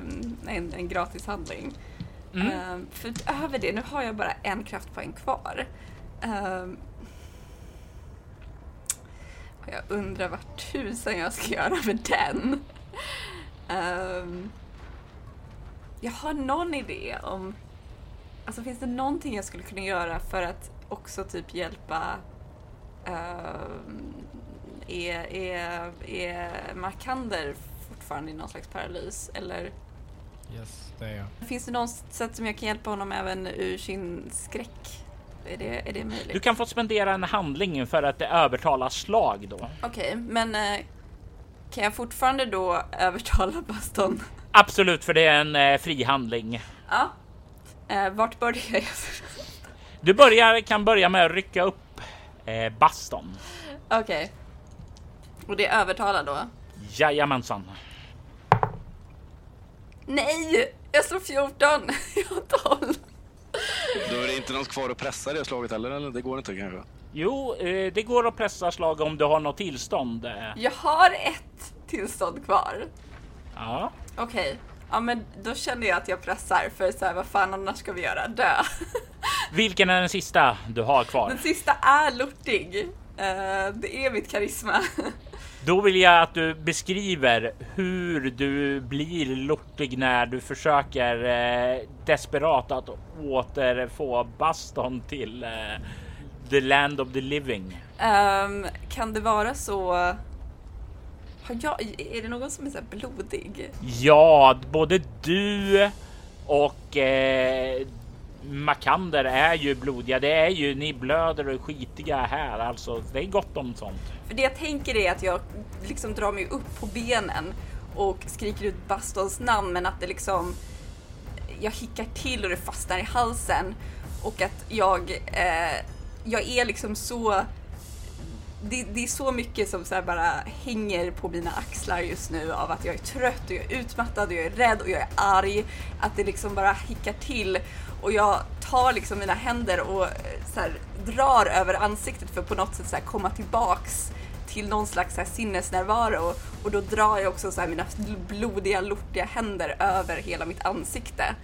en, en gratis handling. Mm. Eh, för utöver det, nu har jag bara en kraftpoäng kvar. Eh, och jag undrar vad tusan jag ska göra med den. Eh, jag har någon idé om Alltså finns det någonting jag skulle kunna göra för att också typ hjälpa ehm, är, är, är Markander fortfarande i någon slags paralys? Eller Yes, det är jag. finns det något sätt som jag kan hjälpa honom även ur sin skräck? Är det, är det möjligt? Du kan få spendera en handling för att övertala slag då. Okej, men eh, kan jag fortfarande då övertala Baston Absolut, för det är en eh, frihandling. Ja. Eh, vart börjar jag? Du börjar, kan börja med att rycka upp eh, baston. Okej. Och det är övertalad då? Jajamensan. Nej! Jag slår 14! Jag har 12. Då är det inte något kvar att pressa det slaget heller, eller? Det går inte kanske? Jo, eh, det går att pressa slag om du har något tillstånd. Jag har ett tillstånd kvar. Ja, Okej. Ja men då känner jag att jag pressar för så här, vad fan annars ska vi göra? Dö. vilken är den sista du har kvar? Den sista är lortig. Eh, det är mitt karisma. Då vill jag att du beskriver hur du blir lortig när du försöker eh, desperat att återfå Baston till the land of the living. Ehm, kan det vara så... Har jag, är det någon som är så här blodig? Ja, både du och eh, Makander är ju blodiga. Det är ju ni blöder och är skitiga här, alltså. Det är gott om sånt. För det jag tänker är att jag liksom drar mig upp på benen och skriker ut Bastons namn men att det liksom jag hickar till och det fastnar i halsen och att jag eh, jag är liksom så det, det är så mycket som så här bara hänger på mina axlar just nu av att jag är trött och jag är utmattad och jag är rädd och jag är arg. Att det liksom bara hickar till och jag tar liksom mina händer och så här, drar över ansiktet för att på något sätt så här, komma tillbaks till någon slags så här, sinnesnärvaro och då drar jag också så här, mina blodiga, lortiga händer över hela mitt ansikte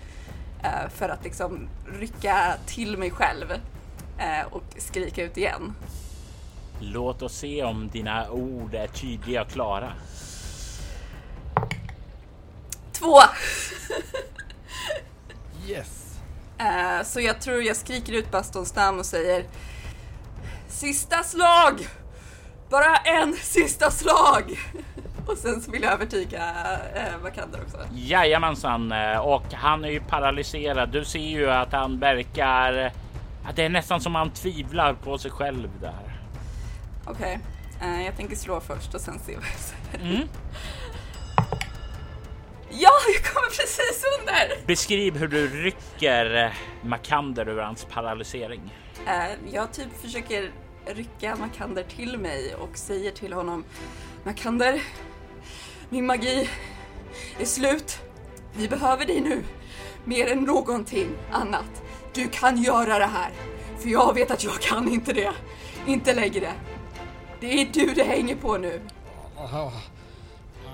eh, för att liksom rycka till mig själv och skrika ut igen. Låt oss se om dina ord är tydliga och klara. Två! Yes. Eh, så jag tror jag skriker ut Bastons namn och säger Sista slag! Bara en sista slag! Och sen så vill jag övertyga eh, Vakander också. Jajamensan, eh, och han är ju paralyserad. Du ser ju att han verkar... Det är nästan som han tvivlar på sig själv där. Okej, eh, jag tänker slå först och sen se vad jag säger. Mm. Ja, jag kommer precis under! Beskriv hur du rycker eh, Makander ur hans paralysering. Eh, jag typ försöker rycka Makander till mig och säger till honom Makander, min magi är slut. Vi behöver dig nu. Mer än någonting annat. Du kan göra det här. För jag vet att jag kan inte det. Inte längre. Det är du det hänger på nu. Ja,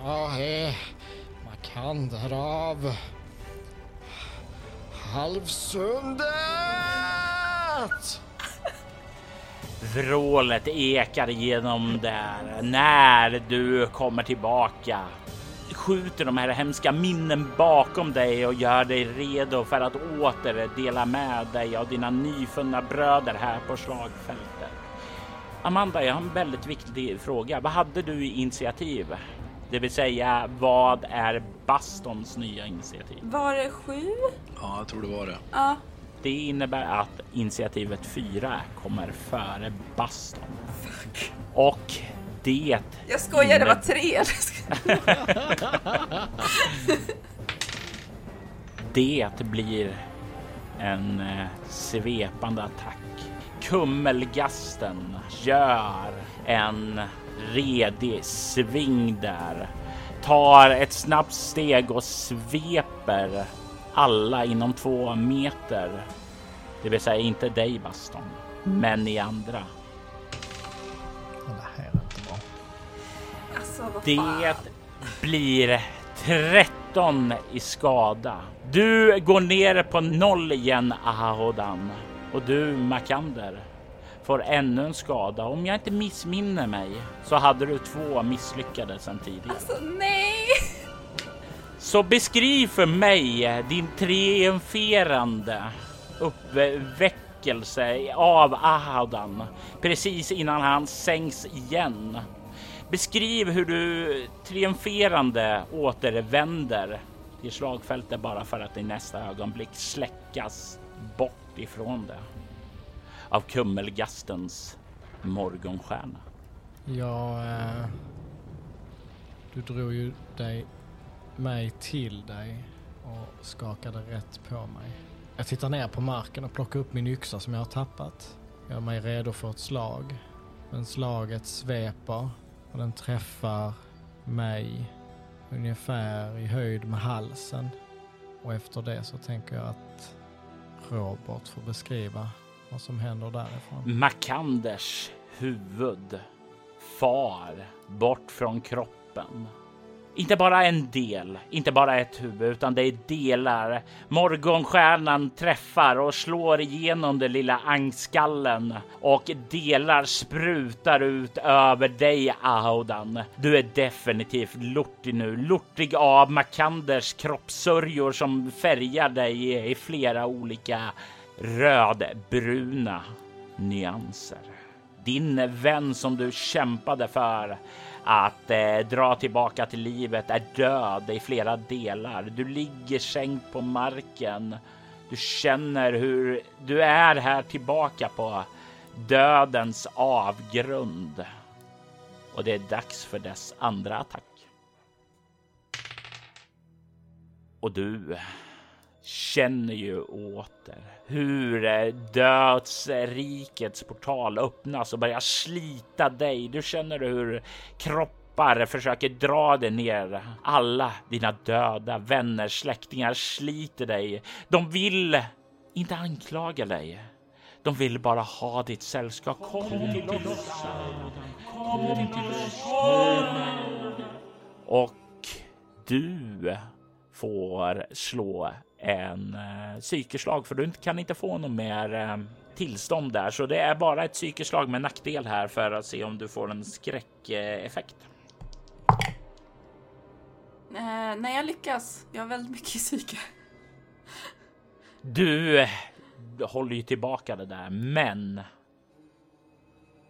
ja, man kan därav. Halvsundet! Vrålet ekar igenom där när du kommer tillbaka. Skjuter de här hemska minnen bakom dig och gör dig redo för att åter dela med dig av dina nyfunna bröder här på slagfältet. Amanda, jag har en väldigt viktig fråga. Vad hade du i initiativ? Det vill säga, vad är Bastons nya initiativ? Var det sju? Ja, jag tror det var det. Ja. Det innebär att initiativet 4 kommer före Baston. Och det... Jag skojar, det var tre. Det blir en eh, svepande attack. Kummelgasten gör en redig sving där. Tar ett snabbt steg och sveper alla inom två meter. Det vill säga inte dig Baston, men i andra. Alltså, Det blir 13 i skada. Du går ner på noll igen Ahodan. Och du Makander får ännu en skada. Om jag inte missminner mig så hade du två misslyckade sedan tidigare. Alltså, nej! Så beskriv för mig din triumferande uppväckelse av Ahadan precis innan han sänks igen. Beskriv hur du triumferande återvänder till slagfältet bara för att i nästa ögonblick släckas bort ifrån det av kummelgastens morgonstjärna. Ja, eh, du drog ju dig mig till dig och skakade rätt på mig. Jag tittar ner på marken och plockar upp min yxa som jag har tappat. Gör mig redo för ett slag. Men slaget sveper och den träffar mig ungefär i höjd med halsen. Och efter det så tänker jag att Robert får beskriva vad som händer därifrån. Makanders huvud far bort från kroppen. Inte bara en del, inte bara ett huvud, utan det är delar. Morgonstjärnan träffar och slår igenom den lilla angskallen och delar sprutar ut över dig, Audan. Du är definitivt lortig nu, lortig av Makanders kroppssörjor som färgar dig i flera olika rödbruna nyanser. Din vän som du kämpade för att eh, dra tillbaka till livet är död i flera delar. Du ligger sänkt på marken. Du känner hur du är här tillbaka på dödens avgrund. Och det är dags för dess andra attack. Och du känner ju åter hur eh, dödsrikets portal öppnas och börjar slita dig. Du känner hur kroppar försöker dra dig ner. Alla dina döda vänner, släktingar sliter dig. De vill inte anklaga dig. De vill bara ha ditt sällskap. Kom till oss. Kom till oss. Och du får slå en eh, psykeslag för du kan inte få någon mer eh, tillstånd där. Så det är bara ett psykeslag med nackdel här för att se om du får en skräckeffekt. Eh, nej, jag lyckas. Jag har väldigt mycket psyke. Du eh, håller ju tillbaka det där, men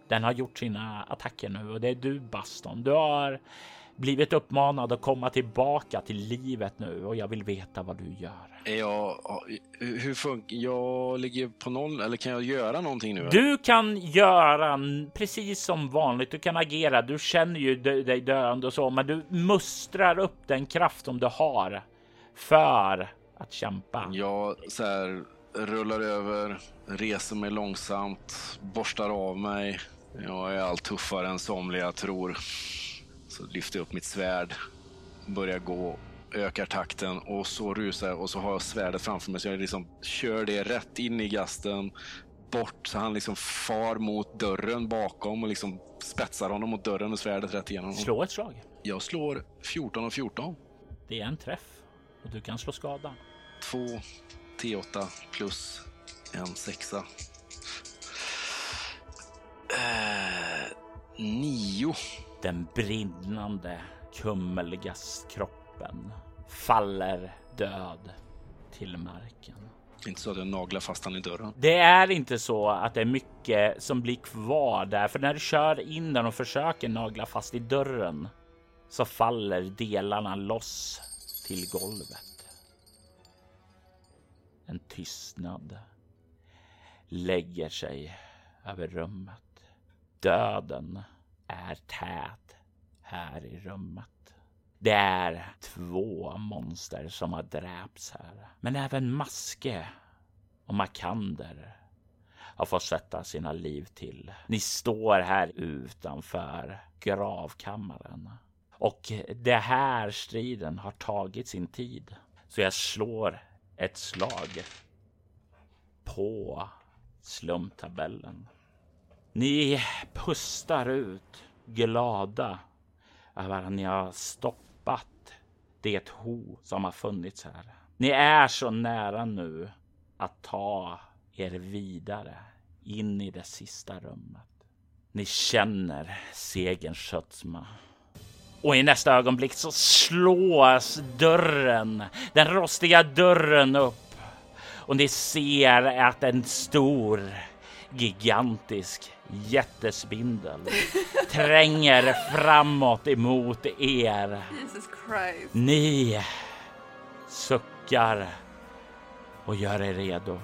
den har gjort sina attacker nu och det är du Baston. Du har blivit uppmanad att komma tillbaka till livet nu och jag vill veta vad du gör. Jag, hur funkar Jag ligger på noll eller kan jag göra någonting nu? Du kan göra precis som vanligt. Du kan agera. Du känner ju dig döende och så, men du mustrar upp den kraft som du har för att kämpa. Jag så här, rullar över, reser mig långsamt, borstar av mig. Jag är allt tuffare än somliga tror. Så lyfter jag upp mitt svärd, börjar gå, ökar takten och så rusar jag och så har jag svärdet framför mig så jag liksom kör det rätt in i gasten, bort så han liksom far mot dörren bakom och liksom spetsar honom mot dörren med svärdet rätt igenom. Slå ett slag. Jag slår 14 och 14. Det är en träff och du kan slå skada. Två T8 plus en sexa. Eh, nio. Den brinnande kummeliga kroppen faller död till marken. Inte så att jag naglar fast han i dörren. Det är inte så att det är mycket som blir kvar där, för när du kör in den och försöker nagla fast i dörren så faller delarna loss till golvet. En tystnad lägger sig över rummet. Döden är tät här i rummet. Det är två monster som har dräpts här, men även Maske och Makander har fått sätta sina liv till. Ni står här utanför gravkammaren och det här striden har tagit sin tid. Så jag slår ett slag på slumptabellen. Ni pustar ut glada över att ni har stoppat det ho som har funnits här. Ni är så nära nu att ta er vidare in i det sista rummet. Ni känner segerns sötma. Och i nästa ögonblick så slås dörren, den rostiga dörren upp. Och ni ser att en stor, gigantisk jättespindel tränger framåt emot er. Jesus Christ. Ni suckar och gör er redo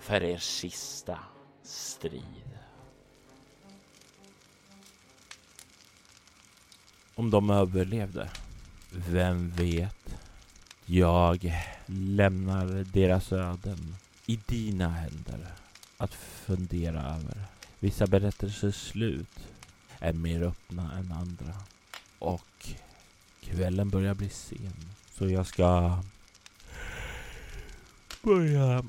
för er sista strid. Om de överlevde, Vem vet? Jag lämnar deras öden i dina händer att fundera över. Vissa berättelsers slut är mer öppna än andra. Och kvällen börjar bli sen. Så jag ska börja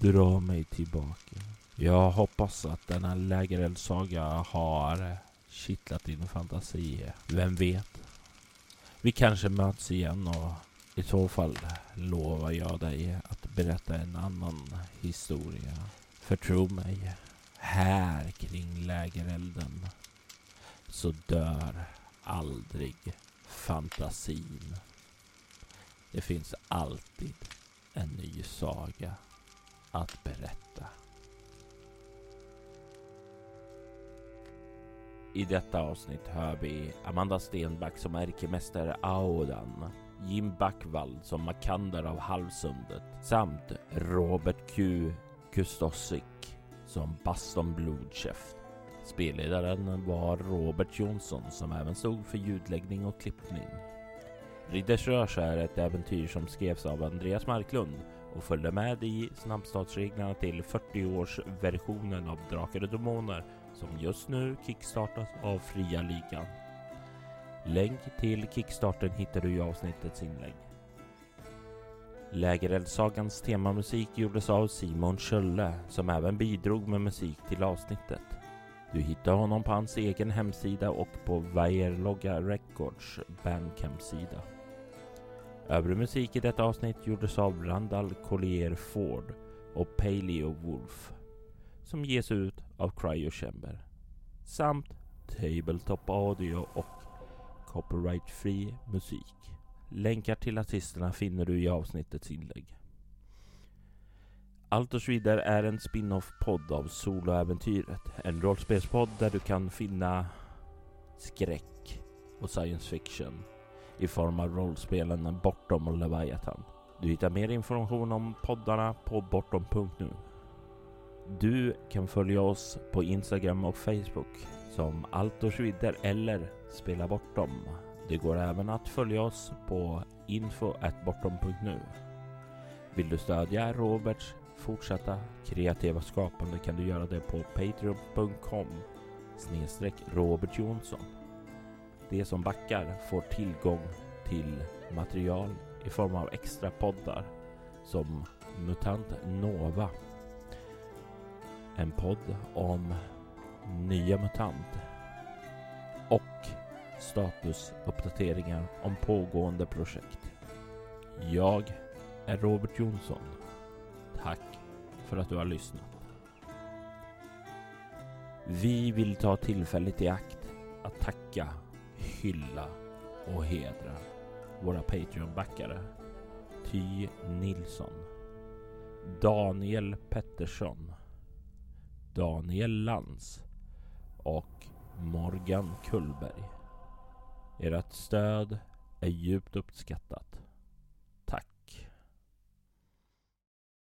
dra mig tillbaka. Jag hoppas att denna lägereldssaga har kittlat din fantasi. Vem vet? Vi kanske möts igen och i så fall lovar jag dig att berätta en annan historia. För tro mig, här kring lägerelden så dör aldrig fantasin. Det finns alltid en ny saga att berätta. I detta avsnitt hör vi Amanda Stenback som ärkemästare Audan, Jim Backvall som Makander av Halvsundet samt Robert Q. Kustosik som Baston Blodkäft. Spelledaren var Robert Jonsson som även stod för ljudläggning och klippning. Ridders Rörs är ett äventyr som skrevs av Andreas Marklund och följde med i snabbstartsreglerna till 40-årsversionen av Drakar och Demoner som just nu kickstartas av Fria Ligan. Länk till kickstarten hittar du i avsnittets inlägg. Lägereldsagans temamusik gjordes av Simon Schölle som även bidrog med musik till avsnittet. Du hittar honom på hans egen hemsida och på Vajerlogga Records Bandcamp-sida. Övrig musik i detta avsnitt gjordes av Randall Collier Ford och Paleo Wolf som ges ut av Cryo Chamber samt Tabletop Audio och copyright-fri musik. Länkar till artisterna finner du i avsnittets inlägg. Allt och så vidare är en spin-off-podd av Soloäventyret. En rollspelspodd där du kan finna skräck och science fiction i form av rollspelen Bortom och Leviathan. Du hittar mer information om poddarna på bortom.nu. Du kan följa oss på Instagram och Facebook som Allt och vidare eller Spela Bortom. Det går även att följa oss på info.bortom.nu. Vill du stödja Roberts fortsatta kreativa skapande kan du göra det på patreon.com snedstreck Robert Jonsson. De som backar får tillgång till material i form av extra poddar som Mutant Nova. En podd om nya MUTANT och statusuppdateringar om pågående projekt. Jag är Robert Jonsson. Tack för att du har lyssnat. Vi vill ta tillfället i akt att tacka, hylla och hedra våra Patreon-backare. Ty Nilsson, Daniel Pettersson, Daniel Lantz och Morgan Kullberg. Ert stöd är djupt uppskattat.